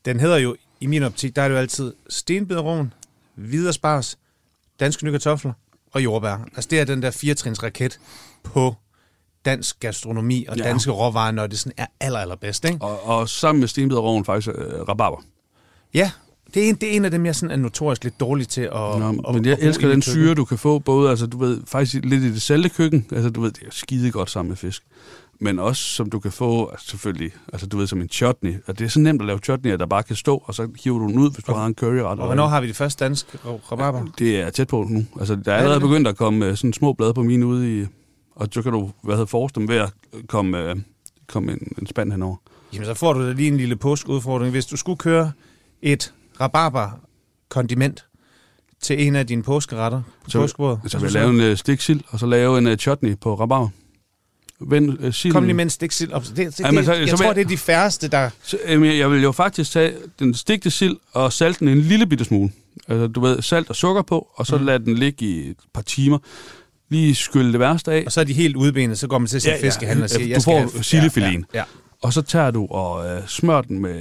Den hedder jo, i min optik, der er det jo altid stenbiderovn, viderspars, danske nye kartofler og jordbær. Altså det er den der firetrins raket på dansk gastronomi og Ja. danske råvarer, når det sådan er aller, allerbedst, ikke? Og, og sammen med stenbiderovn faktisk øh, rabarber. Ja, det er, en, det er en af dem, jeg sådan er notorisk lidt dårlig til at... Nå, at, men at jeg bruge elsker den syre, du kan få, både, altså du ved, faktisk lidt i det salte køkken, altså du ved, det er skide godt sammen med fisk, men også som du kan få, selvfølgelig, altså du ved, som en chutney, og det er så nemt at lave chutney, at der bare kan stå, og så hiver du den ud, hvis du har en curryret. Og hvornår har vi det første danske rabarber? Det er tæt på nu. Altså, der er allerede begyndt at komme øh, sådan små blade på mine ude i, og så kan du, hvad hedder forreste dem ved at komme, øh, komme en, en spand henover. Jamen, så får du da lige en lille påskeudfordring. Hvis du skulle køre et rabarber-kondiment til en af dine påskeretter på Så- påskebordet, Så vil jeg lave en øh, stiksild, og så lave en øh, chutney på rabarber. Vend øh, silden. Kom lige med en stiksild op. Det, det, Jamen, det, så- jeg så tror, jeg- det er de færreste, der... Så, jamen, jeg- jeg vil jo faktisk tage den stigte sild og salte den en lille bitte smule. Altså, du ved, salt og sukker på, og så mm. lade den ligge i et par timer. Lige skylle det værste af, Og så er de helt udbenet, så går man til sin Ja, ja. fiskehandler og siger, Du jeg skal får sildefiléen. Ja, ja. og så tager du og øh, smør den med,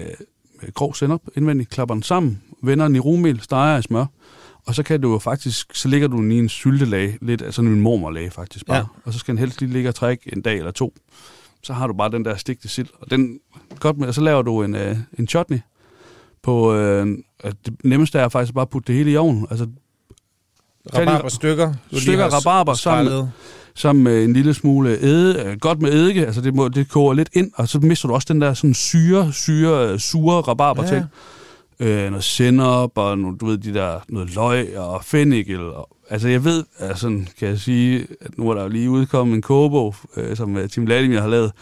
med grov sennep indvendigt, klapper den sammen, vender den i rumel, steger i smør, og så kan du jo faktisk, så ligger du den i en syltelag, lidt af sådan en mormorlag faktisk bare, Ja. og så skal den helst lige ligge og trække en dag eller to. Så har du bare den der stigte sild, og den, godt med, og så laver du en, øh, en chutney på, øh, det nemmeste er faktisk bare at putte det hele i ovnen, altså Rabarberstykker. Stykker rabarber sammen, sammen med en lille smule æde, øh, godt med eddike, altså det, må, det koger lidt ind, og så mister du også den der sådan syre, syre, sure rabarber ja. Øh, noget sennep, og nogle, du ved, de der, noget løg og fennikel. Og, altså jeg ved, altså, kan jeg sige, at nu er der jo lige udkommet en kogebog, øh, som øh, Tim Vladimir har lavet,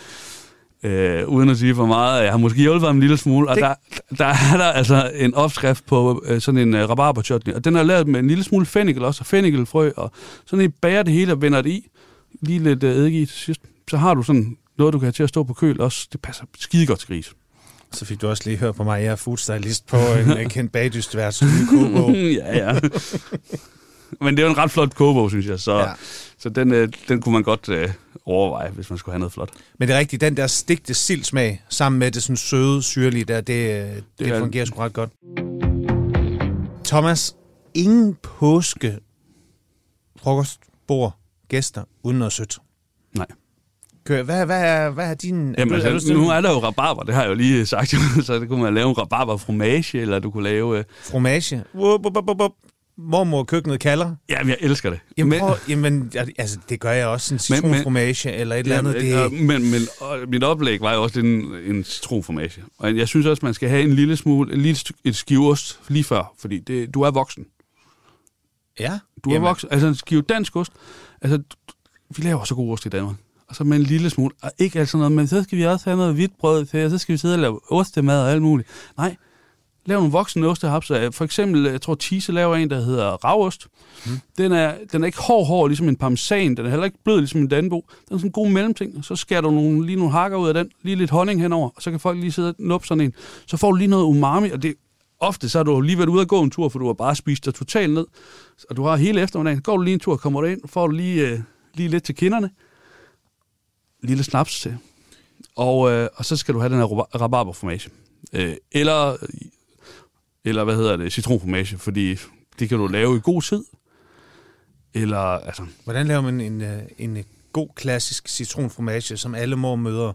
øh, uden at sige for meget. Jeg har måske hjulpet en lille smule, og det... der, der er der altså en opskrift på øh, sådan en øh, rabarber chutney, og den er lavet med en lille smule fennikel også, og fennikelfrø, og sådan en bager det hele og vender det i, lige lidt øh, eddike i til sidst. Så har du sådan noget, du kan have til at stå på køl også. Det passer skide godt til gris. Så fik du også lige hørt på mig, jeg er foodstylist på en kendt bagdystvært kogebog. ja, ja. Men det er jo en ret flot kogebog, synes jeg, så, ja. så den, øh, den kunne man godt øh, overveje, hvis man skulle have noget flot. Men det er rigtigt, den der stigte sildsmag, sammen med det sådan søde, syrlige der, det, øh, det, det er, fungerer sgu ret godt. Thomas, ingen påske frokostbord gæster uden noget sødt. Nej. Hvad, hvad, er, hvad er din... Jamen, er altså, nu er der jo rabarber, det har jeg jo lige sagt, så det kunne man lave en rabarber fromage, eller du kunne lave... Uh... Fromage? Wup, wup, wup, wup mormor køkkenet kalder. Jamen, jeg elsker det. Jamen, men, prøv, jamen altså, det gør jeg også. En citronformage eller et eller andet. Det... Men, men og, mit oplæg var jo også en, en citronformage. Og jeg synes også, man skal have en lille smule, en lille et skiveost lige før, fordi det, du er voksen. Ja? Du er jamen. voksen. Altså en skive dansk ost. Altså, vi laver så god ost i Danmark. Og så med en lille smule, og ikke alt sådan noget, men så skal vi også have noget hvidt brød til, og så skal vi sidde og lave ostemad og alt muligt. Nej, Lav nogle voksne ostehapser. For eksempel, jeg tror, Tise laver en, der hedder ravost. Mm. Den, er, den er ikke hård, hård, ligesom en parmesan. Den er heller ikke blød, ligesom en danbo. Den er sådan en god mellemting. Så skærer du nogle, lige nogle hakker ud af den, lige lidt honning henover, og så kan folk lige sidde og nuppe sådan en. Så får du lige noget umami, og det, ofte så har du lige været ude at gå en tur, for du har bare spist dig totalt ned. Og du har hele eftermiddagen. Går du lige en tur, kommer du ind, får du lige, øh, lige lidt til kinderne. Lille snaps til. Og, øh, og så skal du have den her rabarberformage. Øh, eller eller hvad hedder det, citronformage, fordi det kan du lave i god tid. Eller, altså... Hvordan laver man en, en, en god klassisk citronformage, som alle mormøder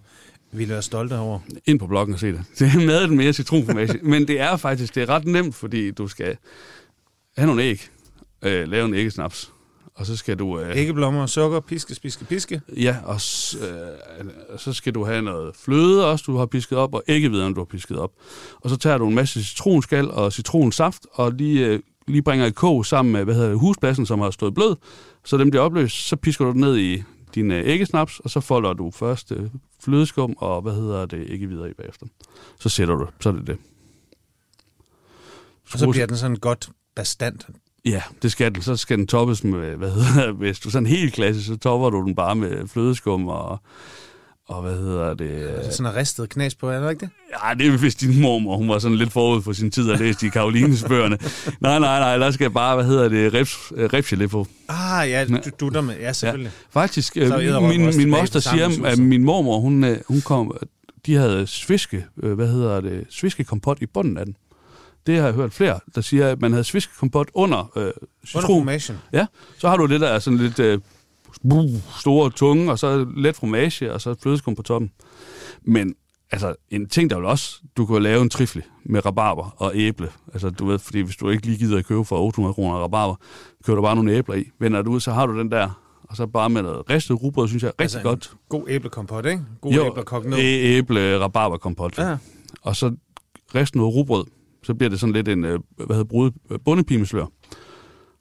vil være stolte over? Ind på bloggen og se det. Det er med mere citronformage. Men det er faktisk det er ret nemt, fordi du skal have nogle æg, øh, lave en æggesnaps, og så skal du... Øh, Æggeblommer, sukker, piske, piske, piske. Ja, og øh, så skal du have noget fløde også, du har pisket op, og æggevideren, du har pisket op. Og så tager du en masse citronskal og citronsaft, og lige, øh, lige bringer et kog sammen med, hvad hedder det, huspladsen, som har stået blød. Så dem bliver opløst, så pisker du det ned i din øh, æggesnaps, og så folder du først øh, flødeskum og, hvad hedder det, æggevidere i bagefter. Så sætter du, så er det det. Og så bliver den sådan godt bestandt Ja, det skal den. Så skal den toppes med, hvad hedder det, hvis du sådan helt klassisk, så topper du den bare med flødeskum og, og hvad hedder det? Er det sådan en ristet knas på, er det ikke det? Ja, det er hvis din mormor, hun var sådan lidt forud for sin tid at læse de Karolines bøgerne. nej, nej, nej, der skal bare, hvad hedder det, rips, ripsgelé på. Ah, ja, du dutter med, ja, selvfølgelig. Ja, faktisk, øh, min, min moster siger, at min mormor, hun, øh, hun kom, de havde sviske, øh, hvad hedder det, sviskekompot i bunden af den. Det har jeg hørt flere, der siger, at man havde sviskekompot under øh, citron. Under ja, så har du det, der er sådan lidt øh, store tunge, og så let fromage, og så flødeskum på toppen. Men altså, en ting, der vil også, du kan lave en trifle med rabarber og æble. Altså, du ved, fordi hvis du ikke lige gider at købe for 800 kroner rabarber, køber du bare nogle æbler i. Vender du ud, så har du den der og så bare med noget ristet rugbrød, synes jeg er rigtig altså godt. god æblekompot, ikke? God jo, æble kogt ned. æble rabarberkompot. Ja. Og så rist noget rugbrød, så bliver det sådan lidt en, øh, hvad hedder brud, bundepimeslør.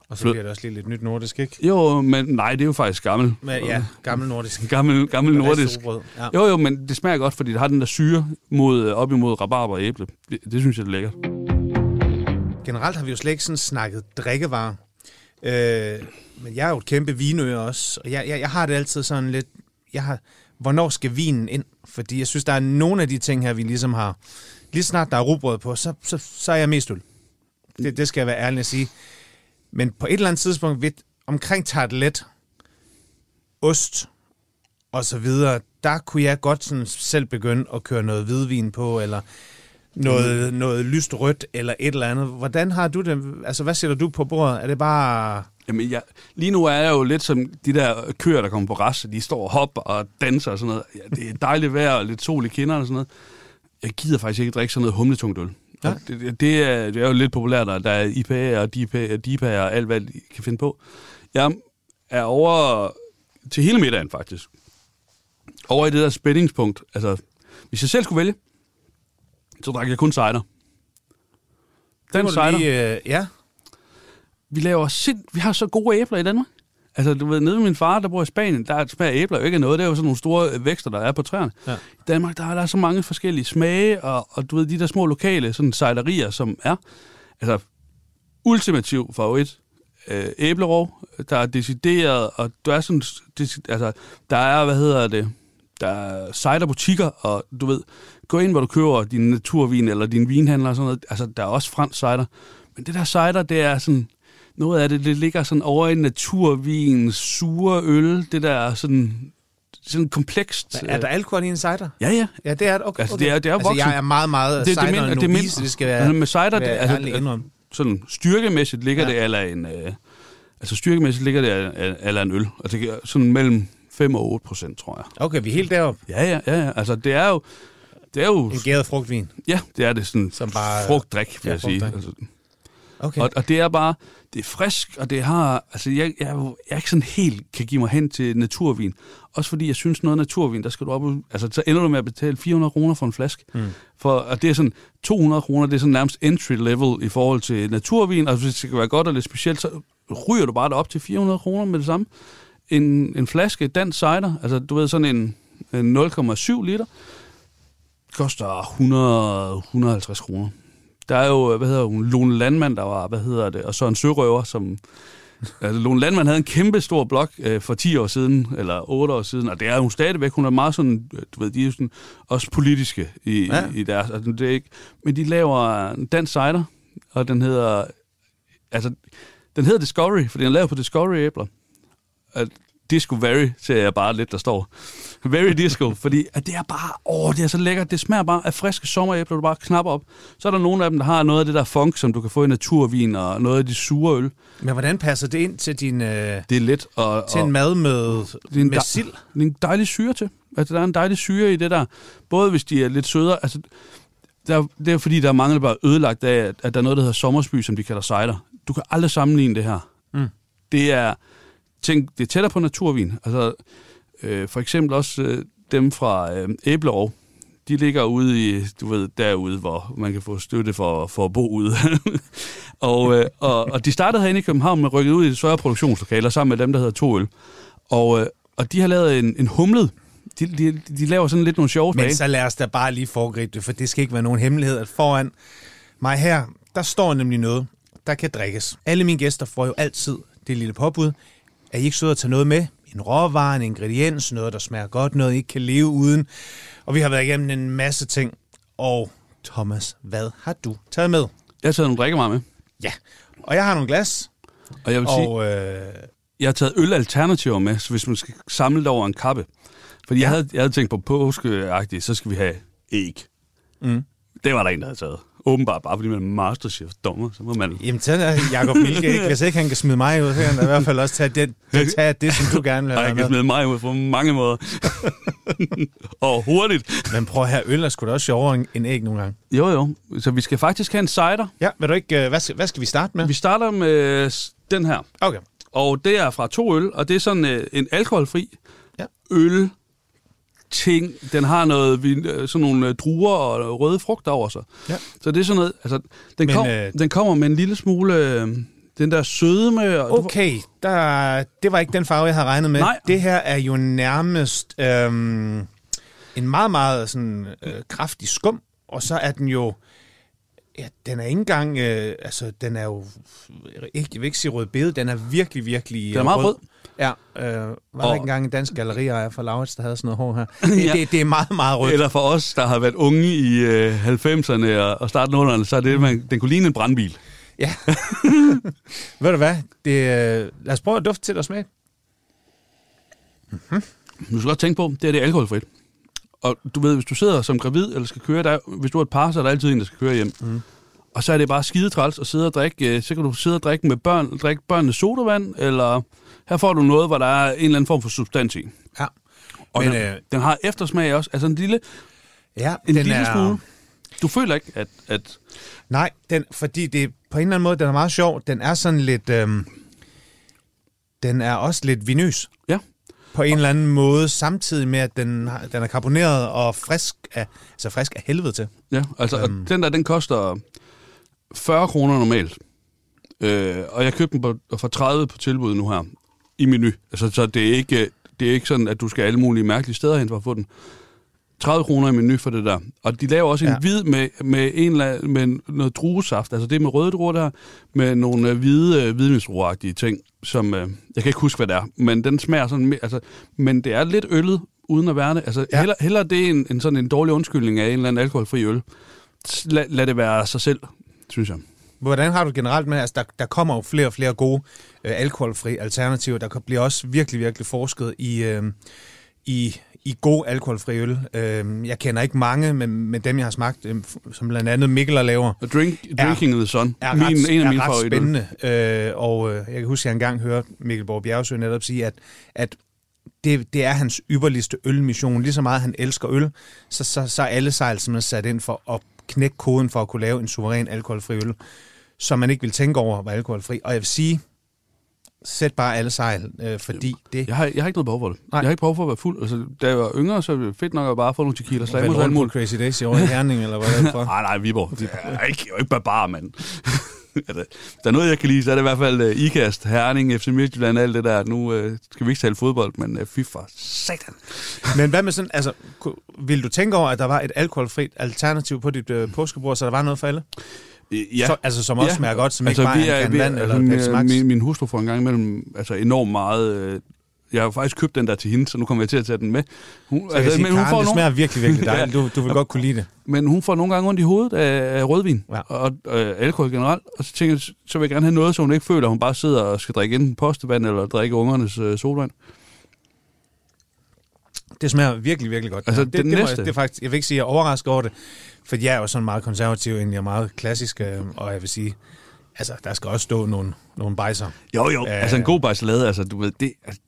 Og så bliver det også lige lidt nyt nordisk, ikke? Jo, men nej, det er jo faktisk gammel. Men, ja, gammel nordisk. Gammel, gammel nordisk. Ja. Jo, jo, men det smager godt, fordi det har den der syre mod, øh, op imod rabarber og æble. Det, det synes jeg er lækkert. Generelt har vi jo slet ikke sådan snakket drikkevarer. Øh, men jeg er jo et kæmpe vinø også, og jeg, jeg, jeg har det altid sådan lidt... Jeg har, hvornår skal vinen ind? Fordi jeg synes, der er nogle af de ting her, vi ligesom har lige snart der er rugbrød på, så, så, så er jeg mest øl. Det, det skal jeg være ærlig at sige. Men på et eller andet tidspunkt, ved, omkring tartelet, ost og så videre, der kunne jeg godt sådan selv begynde at køre noget hvidvin på, eller noget, mm. noget lyst rødt, eller et eller andet. Hvordan har du det? Altså, hvad sætter du på bordet? Er det bare... Jamen, jeg, lige nu er jeg jo lidt som de der køer, der kommer på rest, de står og hopper og danser og sådan noget. Ja, det er dejligt vejr og lidt sol i kinderne og sådan noget jeg gider faktisk ikke drikke sådan noget humletungt øl. Ja. Det, det, er, det er jo lidt populært, og der er IPA og DPA, DPA og alt, hvad I kan finde på. Jeg er over til hele middagen, faktisk. Over i det der spændingspunkt. Altså, hvis jeg selv skulle vælge, så drak jeg kun cider. Den cider. lige, øh, ja. Vi laver sind... Vi har så gode æbler i Danmark. Altså, du ved, nede med min far, der bor i Spanien, der smager æbler jo ikke af noget. Det er jo sådan nogle store øh, vækster, der er på træerne. Ja. I Danmark, der er der så mange forskellige smage, og, og du ved, de der små lokale sådan sejlerier, som er, altså, ultimativ favorit. Øh, æblerov, der er decideret, og der er sådan, altså, der er, hvad hedder det, der er ciderbutikker, og du ved, gå ind, hvor du køber din naturvin, eller din vinhandler og sådan noget, altså, der er også fransk cider. Men det der cider, det er sådan, noget af det, det ligger sådan over i naturvin, sure øl, det der er sådan, sådan komplekst. Er der alkohol i en cider? Ja, ja. Ja, det er det. Okay, Altså, okay. det er- det er altså, jeg er meget, meget Det- det er cider det, det mindre- novice, det skal være, Altså, med cider, det, altså, sådan styrkemæssigt ligger Ja. det eller en, øh, altså styrkemæssigt ligger det eller en øl. Altså det er sådan mellem 5 og 8 procent, tror jeg. Okay, vi er helt deroppe. Ja, ja, ja, ja. Altså det er jo, det er jo, En gæret frugtvin. ja, det er det sådan Som bare- frugtdrik, vil Ja, jeg sige. Altså, Okay. og, og det er bare, det er frisk, og det har, altså jeg, jeg, er jeg ikke sådan helt kan give mig hen til naturvin. Også fordi jeg synes noget naturvin, der skal du op, altså så ender du med at betale 400 kroner for en flaske. Mm. For, og det er sådan 200 kroner, det er sådan nærmest entry level i forhold til naturvin, og hvis det skal være godt og lidt specielt, så ryger du bare det op til 400 kroner med det samme. En, en flaske dansk cider, altså du ved sådan en, en 0,7 liter, koster 100, 150 kroner. Der er jo, hvad hedder hun, Lone Landmand, der var, hvad hedder det, og så en sørøver, som... Altså, Lone Landmand havde en kæmpe stor blog øh, for 10 år siden, eller 8 år siden, og det er hun stadigvæk. Hun er meget sådan, du ved, de er sådan også politiske i, Ja. i, i deres... Altså, det er ikke, men de laver en dansk cider, og den hedder... Altså, den hedder Discovery, for den er lavet på Discovery-æbler. At Disco Very, ser jeg bare lidt, der står. Very Disco, fordi at det er bare, åh, det er så lækkert. Det smager bare af friske sommeræbler, du bare knapper op. Så er der nogle af dem, der har noget af det der funk, som du kan få i naturvin, og noget af de sure øl. Men hvordan passer det ind til din øh, Det er let. Og, til en mad med, en med sild? det er en dejlig syre til. Altså, der er en dejlig syre i det der. Både hvis de er lidt sødere. Altså, der, det er fordi, der er mange, der bare ødelagt af, at, at der er noget, der hedder sommersby, som de kalder cider. Du kan aldrig sammenligne det her. Mm. Det er, tænk, det er tættere på naturvin. Altså, øh, for eksempel også øh, dem fra øh, Æblerov. De ligger ude i, du ved, derude, hvor man kan få støtte for, for at bo ude. og, øh, og, og de startede herinde i København med rykket ud i større produktionslokaler sammen med dem, der hedder Toøl. Og, øh, og de har lavet en, en humlet. De, de, de laver sådan lidt nogle sjove Men smage. så lad os da bare lige foregribe det, for det skal ikke være nogen hemmelighed, at foran mig her, der står nemlig noget, der kan drikkes. Alle mine gæster får jo altid det lille påbud. Er I ikke søde at tage noget med? En råvare, en ingrediens, noget, der smager godt, noget, I ikke kan leve uden. Og vi har været igennem en masse ting. Og Thomas, hvad har du taget med? Jeg har taget nogle drikkevarer med. Ja, og jeg har nogle glas, Og jeg vil sige, og øh, jeg har taget ølalternativer med, så hvis man skal samle det over en kappe. Fordi ja. jeg, havde, jeg havde tænkt på påskeagtigt, så skal vi have æg. Mm. Det var der en, der havde taget. Åbenbart bare fordi man er masterchef dommer, så må man... jamen, så er Jacob Milke ikke. Hvis ikke han kan smide mig ud, så kan han da i hvert fald også tage det, tage det som du gerne vil have jeg med. kan smide mig ud på mange måder. og hurtigt. Men prøv at have øl er sgu da også sjovere end- æg nogle gange. Jo, jo. Så vi skal faktisk have en cider. Ja, vil du ikke, øh, hvad, skal, hvad skal vi starte med? Vi starter med s- den her. Okay. Og det er fra to øl, og det er sådan øh, en alkoholfri Ja. øl ting. Den har noget, øh, sådan nogle øh, druer og røde frugter over sig. Ja. Så det er sådan noget, altså, den, Men, kom, øh, den kommer med en lille smule, øh, den der sødme. Og du- Okay, der, det var ikke den farve, jeg havde regnet med. Nej. Det her er jo nærmest øhm, en meget, meget sådan, øh, kraftig skum, og så er den jo... Ja, den er ikke engang... Øh, altså, den er jo... Ikke, jeg vil ikke sige rødbede, den er virkelig, virkelig Den er meget rød. Ja, øh, var der Og- ikke engang en dansk galleriejer fra Laurits, der havde sådan noget hår her? Det, Ja. det, det er meget, meget rødt. Eller for os, der har været unge i øh, 90'erne og, og starten af 0'erne, så er det, man, den kunne ligne en brandbil. Ja. Ved du hvad? Det, øh, lad os prøve at dufte til og smage. Du skal godt tænke på, det er det er alkoholfrit. Og du ved, hvis du sidder som gravid eller skal køre, der, hvis du er et par, så er der altid en, der skal køre hjem. Mm. Og så er det bare skide træls at sidde og drikke. øh, Så kan du sidde og drikke med børn, drikke børnene sodavand, eller her får du noget, hvor der er en eller anden form for substans i. Ja. Og Men, den, øh, den har eftersmag også. Altså en lille, Ja, en den lille er, smule. Du føler ikke, at... at Nej, den, fordi det på en eller anden måde, den er meget sjov. Den er sådan lidt... Øhm, den er også lidt vinøs. Ja. På en eller anden måde, samtidig med, at den, den er karboneret og frisk af, altså frisk af helvede til. Ja, altså Øhm. den der, den koster 40 kroner normalt. Øh, og jeg købte den på, for 30 på tilbud nu her i menu. Altså, så det er, ikke, det er ikke sådan, at du skal alle mulige mærkelige steder hen for at få den. 30 kroner i menu for det der. Og de laver også en Ja. hvid med, med, en, med noget druesaft. Altså det med røde druer der, med nogle øh, hvide øh, hvidvinsdrueragtige ting, som, øh, jeg kan ikke huske, hvad det er, men den smager sådan, mere- altså, men det er lidt øllet, uden at være det. Altså, Ja. heller, heller det en, en sådan en dårlig undskyldning af en eller anden alkoholfri øl. Lad, lad det være sig selv, synes jeg. Hvordan har du generelt med, altså der, der kommer jo flere og flere gode øh, alkoholfri alternativer. Der bliver også virkelig, virkelig forsket i, øh, i, i god alkoholfri øl. Øh, jeg kender ikke mange, men, men dem, jeg har smagt, øh, som blandt andet Mikkel laver, Og drink, Er- Drinking in the Sun, er min, ret, en af er ret spændende. Øh, og øh, jeg kan huske, at jeg engang hørte Mikkel Borg Bjergsø netop sige, at, at det, det er hans ypperligste ølmission. Lige så meget han elsker øl, så, så, så er alle sejl simpelthen sat ind for at knække koden for at kunne lave en suveræn alkoholfri øl, som man ikke vil tænke over var alkoholfri. Og jeg vil sige, sæt bare alle sejl, øh, fordi det... Jeg har, jeg har ikke noget behov for det. Nej. Jeg har ikke behov for at være fuld. Altså, da jeg var yngre, så var det fedt nok at bare få nogle tequila slammers og alt muligt. Crazy Daisy over i Herning, eller hvad er det for? Nej, nej, Viborg. Det er ikke, jeg er ikke barbar, mand. Er der er noget, jeg kan lide, så er det i hvert fald uh, IKAST, Herning, FC Midtjylland, alt det der. Nu uh, skal vi ikke tale fodbold, men uh, fy for satan. Men hvad med sådan, altså, vil du tænke over, at der var et alkoholfrit alternativ på dit øh, påskebord, så der var noget for alle? Ja, Så, altså, som også Ja. smager godt, som ikke bare er en kan vand eller altså, Pepsi Max? min, min hustru får en gang imellem altså, enormt meget... Øh, jeg har faktisk købt den der til hende, så nu kommer jeg til at tage den med. Hun, Så kan sige, men, hun Karen, får det nogle, smager virkelig, virkelig dejligt. Du, du vil godt kunne lide det. men hun får nogle gange ondt i hovedet af, af rødvin Ja. og øh, alkohol generelt. Og så tænker jeg, så vil jeg gerne have noget, så hun ikke føler, at hun bare sidder og skal drikke enten postevand eller drikke ungernes øh, solvand. Det smager virkelig, virkelig godt. Altså, Ja, det, det, må, næste- jeg- det er faktisk, jeg vil ikke sige, at jeg er overrasket over det, for jeg er jo sådan meget konservativ, egentlig og meget klassisk, øh, og jeg vil sige, altså, der skal også stå nogle, nogle bejser Jo, jo. Øh. altså en god bajsalade, altså du ved, det, altså,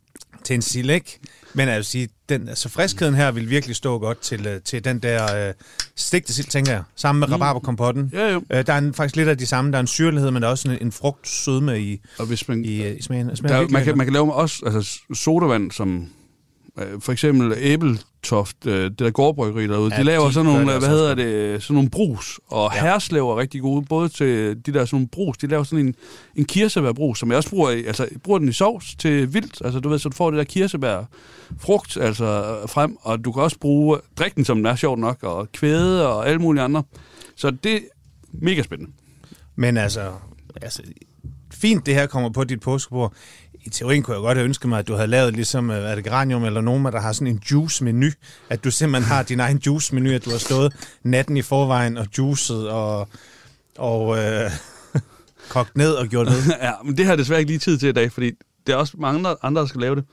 til en sild, ikke? Men jeg vil sige, den, altså friskheden her vil virkelig stå godt til, øh, til den der øh, stegte sild, tænker jeg, sammen med mm. rabarberkompotten. ja jo. Øh, der er en, faktisk lidt af de samme. Der er en syrlighed, men der er også en, en frugt sødme i, Og hvis man, i, øh, i smagen. Det smager der, man, kan, man kan lave også altså, sodavand, som for eksempel Æbeltoft, øh, det der gårdbryggeri derude, Ja, de laver de sådan nogle, øh, hvad hedder ofte. det, sådan nogle brus, og Ja. Herslev er rigtig gode, både til de der sådan nogle brus, de laver sådan en, en kirsebærbrus, som jeg også bruger, altså bruger den i sovs til vildt, altså du ved, så du får det der kirsebær frugt, altså øh, frem, og du kan også bruge, drikke den som den er sjovt nok, og kvæde og alle mulige andre. Så det er mega spændende. Men altså, altså, fint det her kommer på dit påskebord. I teorien kunne jeg godt have ønsket mig, at du havde lavet ligesom, øh, er det Granium eller Noma, der har sådan en juice-menu. At du simpelthen har din egen juice-menu, at du har stået natten i forvejen og juicet og, og øh, kogt ned og gjort ved. ja, men det har jeg desværre ikke lige tid til i dag, fordi det er også mange andre, andre der skal lave det.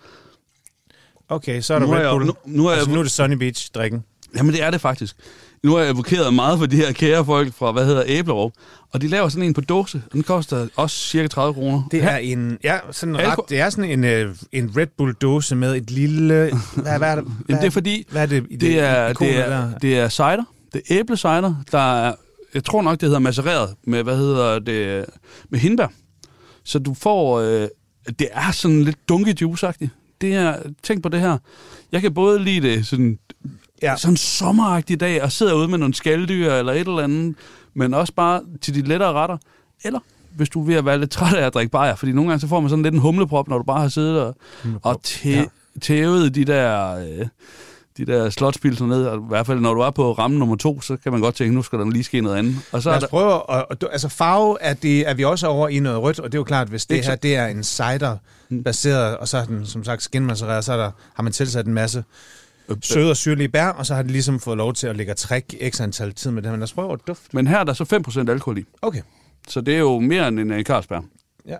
Okay, så er der Nu er Red jeg- Bull. nu- nu er jeg- altså, nu er det Sunny Beach-drikken. Jamen det er det faktisk. Nu har jeg advokeret meget for de her kære folk fra, hvad hedder Æblerov, og de laver sådan en på dåse, og den koster også cirka 30 kroner. Det er en, ja, sådan ret, det er sådan en, øh, en Red Bull-dåse med et lille... Hvad, hvad er det? Hvad, Jamen, det er fordi, hvad er det, i det er, det, der? er, det er cider, det er æblecider, der er, jeg tror nok, det hedder macereret med, hvad hedder det, med hindbær. Så du får, øh, det er sådan lidt dunke juice Det er, tænk på det her. Jeg kan både lide det sådan, Ja. sådan en sommeragtig dag, og sidder ude med nogle skalddyr eller et eller andet, men også bare til de lettere retter. Eller hvis du er ved at være lidt træt af at drikke bajer, fordi nogle gange så får man sådan lidt en humleprop, når du bare har siddet og, og tæ, ja. tævet de der, øh, de der slotspilser ned, og i hvert fald når du er på ramme nummer to, så kan man godt tænke, nu skal der lige ske noget andet. Og så Lad os der, prøve at, at, altså farve er, det, er vi også over i noget rødt, og det er jo klart, hvis det Ikke her det er en cider baseret, og så er den som sagt skinmacereret, så er der, har man tilsat en masse søde og syrlige bær, og så har det ligesom fået lov til at lægge træk x antal tid med det her. Men lad os prøve at dufte. men her er der så 5% alkohol i, Okay. så det er jo mere end en Carlsberg. Ja.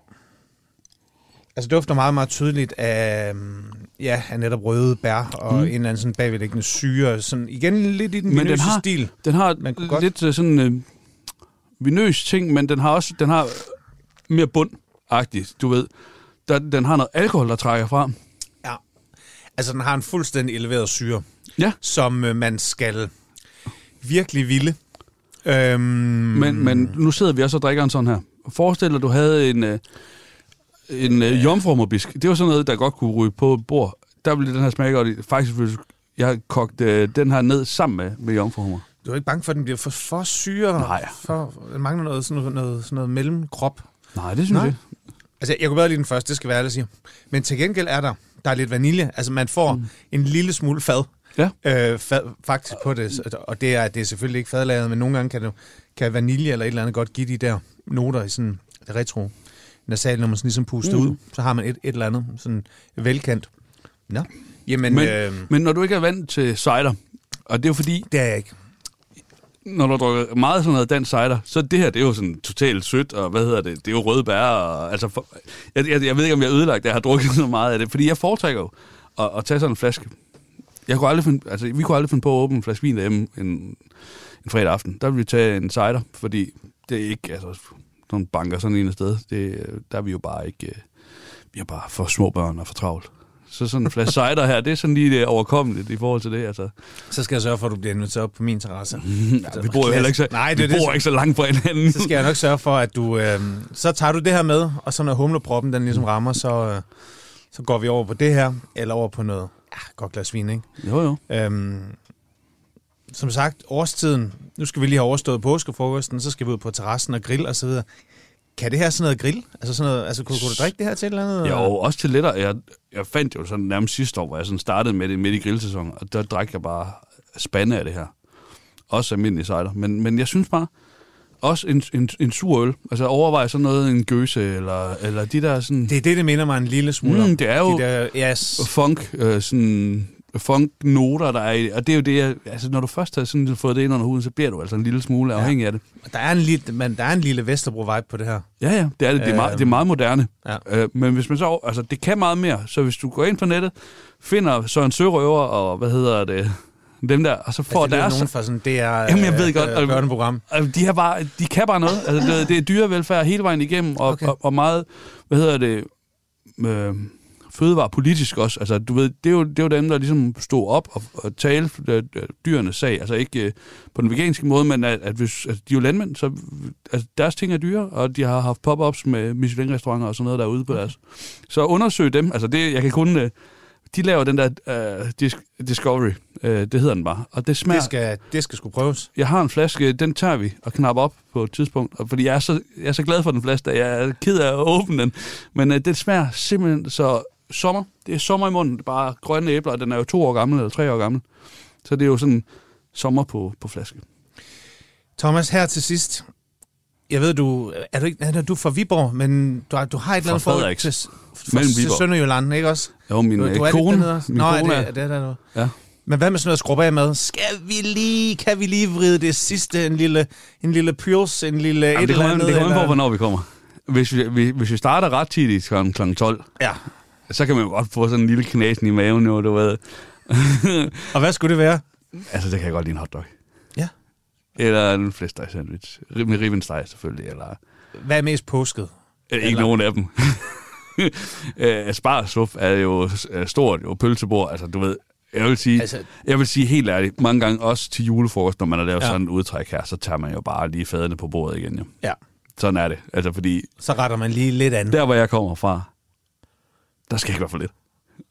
Altså det dufter meget, meget tydeligt af, mm, ja, af netop røde bær og mm. en eller anden sådan bagvedliggende syre. Sådan, igen lidt i den Men den har- stil. Den har Man kunne godt- lidt øh, sådan øh, vinøs ting, men den har også den har mere bund-agtigt, du ved. Der, den har noget alkohol, der trækker frem. Altså den har en fuldstændig eleveret syre, Ja, som øh, man skal virkelig ville Øhm, Men, men nu sidder vi også og drikker en sådan her. Forestil dig, du havde en, øh, en øh, jomfrummerbisk. Det var sådan noget, der godt kunne ryge på et bord. Der ville den her smage godt i. Faktisk, hvis jeg har kogt øh, den her ned sammen med, med jomfrummer. Du er ikke bange for, at den bliver for, for syre? Nej. For, den mangler noget, sådan noget, noget, sådan noget mellemkrop. Nej, det synes Nej. jeg. Altså, jeg kunne bedre lide den første, det skal være ærlig sige. Men til gengæld er der, der er lidt vanilje. Altså, man får mm. en lille smule fad, Ja. øh, fad faktisk på det. Og det er, det er selvfølgelig ikke fadlaget, men nogle gange kan, det, kan vanilje eller et eller andet godt give de der noter i sådan retro nasal, når man sådan ligesom puster mm. ud. Så har man et, et eller andet sådan velkendt. Nå. Jamen, Men, øh, men når du ikke er vant til cider, og det er jo fordi, det er jeg ikke når du drukker meget sådan noget dansk cider, så det her, det er jo sådan totalt sødt, og hvad hedder det, det er jo røde bær, og altså, for, jeg, jeg, jeg ved ikke, om jeg er ødelagt, at jeg har drukket så meget af det, fordi jeg foretrækker jo at, at tage sådan en flaske. Jeg kunne aldrig finde, altså, vi kunne aldrig finde på at åbne en flaske vin derhjemme en, en fredag aften. Der ville vi tage en cider, fordi det er ikke, altså, sådan banker sådan en sted, det, der er vi jo bare ikke, øh, vi er bare for små børn og for travlt. Så sådan en flaske cider her, det er sådan lige det overkommeligt i forhold til det, altså. Så skal jeg sørge for, at du bliver inviteret op på min terrasse. Ja, vi bor jo heller ikke så, Nej, det vi det, bor så- ikke så langt fra hinanden. Så skal jeg nok sørge for, at du... Øh, så tager du det her med, og så når humleproppen den ligesom rammer, så, øh, så går vi over på det her, eller over på noget ja, godt glas vin, ikke? Jo, jo. Øhm, som sagt, årstiden, nu skal vi lige have overstået påskefrokosten, så skal vi ud på terrassen og grill og så videre. Kan det her sådan noget grill? Altså, sådan noget, altså kunne, kunne du drikke det her til et eller andet? Jo, også til lettere. Jeg, jeg fandt jo sådan nærmest sidste år, hvor jeg sådan startede med det midt i grillsæsonen, og der drak jeg bare spande af det her. Også almindelig cider. Men, men jeg synes bare, også en, en, en sur øl. Altså overvej sådan noget, en gøse, eller, eller de der sådan... Det er det, det minder mig en lille smule om. Mm, det er jo De der, yes. funk, øh, sådan funk-noter, der er i Og det er jo det, jeg, altså når du først har sådan fået det ind under huden, så bliver du altså en lille smule afhængig af det. Der er en lille, men der er en lille Vesterbro-vibe på det her. Ja, ja, det er det. Det er, meget, det er meget moderne. Ja. Øh, men hvis man så, altså det kan meget mere, så hvis du går ind på nettet, finder Søren Sørøver og hvad hedder det, dem der, og så får altså, det er deres... nogen fra sådan, det er Jamen, jeg ved godt, øh, øh, børneprogram. Altså, de, har bare, de kan bare noget. Altså, det, det er dyrevelfærd hele vejen igennem, og, okay. og, og meget, hvad hedder det, øh, fødevare politisk også. Altså, du ved, det er jo, det er jo dem, der ligesom stod op og, og talte øh, øh, dyrenes sag. Altså ikke øh, på den veganske måde, men at, at hvis, altså, de er jo landmænd, så altså, deres ting er dyre, og de har haft pop-ups med Michelin-restauranter og sådan noget derude på deres. Så undersøg dem. Altså, det, jeg kan kun... Øh, de laver den der Dis- Discovery, øh, det hedder den bare. Og det smager... Det skal, det skal sgu prøves. Jeg har en flaske, den tager vi og knapper op på et tidspunkt, og fordi jeg er så, jeg er så glad for den flaske, at jeg er ked af at åbne den. Men øh, det smager simpelthen så sommer. Det er sommer i munden, det er bare grønne æbler, og den er jo to år gammel eller tre år gammel. Så det er jo sådan sommer på, på flaske. Thomas, her til sidst. Jeg ved, du er du, ikke, er du fra Viborg, men du, har- du har et eller andet forhold til, for, Mellem til. Sønderjylland, ikke også? Jo, min Du, øh, du er lidt kone, også? min Nå, kone er er, det, det er der ja. Men hvad med sådan noget skrubbe af mad? Skal vi lige, kan vi lige vride det sidste, en lille, en lille pils, en lille Jamen, et det eller andet? det kommer an på, hvornår vi kommer. Hvis vi, vi- hvis vi starter ret tidligt kl. kl. 12, Ja. Så kan man jo godt få sådan en lille knasen i maven, jo, du ved. Og hvad skulle det være? altså, det kan jeg godt lide en hotdog. Ja. Eller en flæskesteg sandwich. Med ribbensteg selvfølgelig, eller... Hvad er mest påsket? Øh, Ikke Eller- nogen af dem. øh, Asparsup er jo stort, jo pølsebord. Altså, du ved, jeg vil sige, Altså- jeg vil sige helt ærligt, mange gange også til julefrokost, når man har lavet Ja. sådan en udtræk her, så tager man jo bare lige fadene på bordet igen. Jo. Ja. Sådan er det. Altså, fordi Så retter man lige lidt an. der, hvor jeg kommer fra, der skal ikke være for lidt.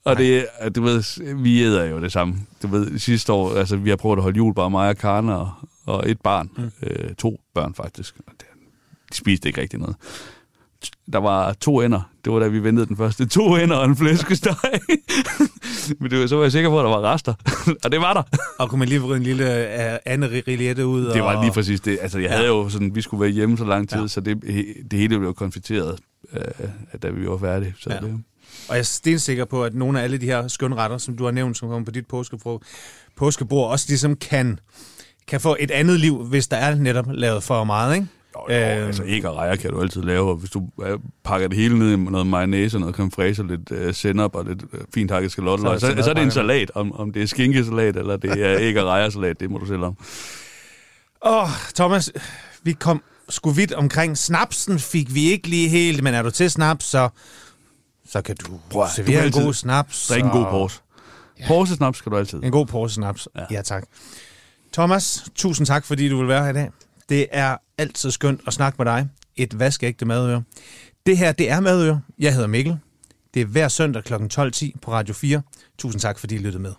Og det, er- du ved, vi æder jo det samme. Du ved, sidste år, altså vi har prøvet at holde jul, bare mig og Karne og, og et barn. Mm. Øh, to børn faktisk. Og De spiste ikke rigtig noget. Der var to ender. Det var da vi ventede den første. To ender og en flæskesteg. Men det var, så var jeg sikker på, at der var rester. og det var der. Og kunne man lige vride en lille uh, Anne Rillette ud? Det var og... lige præcis det. Altså, jeg Ja. havde jo sådan, vi skulle være hjemme så lang tid, Ja. så det, det hele blev konfiteret, øh, da vi var færdige. Så ja. det, Og jeg er stensikker på, at nogle af alle de her skønne retter, som du har nævnt, som kommer på dit påskebord, påskebord også ligesom kan, kan få et andet liv, hvis der er netop lavet for meget, ikke? Jo, jo, Øhm. altså æg og rejer kan du altid lave, og hvis du øh, pakker det hele ned i noget mayonnaise, noget creme og lidt øh, sennep og lidt øh, fint hakket skalotteløg, Så er så, det så, så er det en salat. Om, om det er skinkesalat, eller det er æg og rejersalat, det må du selv om. Åh, oh, Thomas, vi kom sgu vidt omkring. Snapsen fik vi ikke lige helt, men er du til snaps, så, så kan du Prøv du servere kan en god snaps. Drik en god pors. Porse snaps skal du altid. En god porse snaps. Ja. Ja. ja, tak. Thomas, tusind tak, fordi du vil være her i dag. Det er altid skønt at snakke med dig. Et vaskeægte madøre. Det her, det er Madøre. Jeg hedder Mikkel. Det er hver søndag kl. 12.10 på Radio 4. Tusind tak, fordi I lyttede med.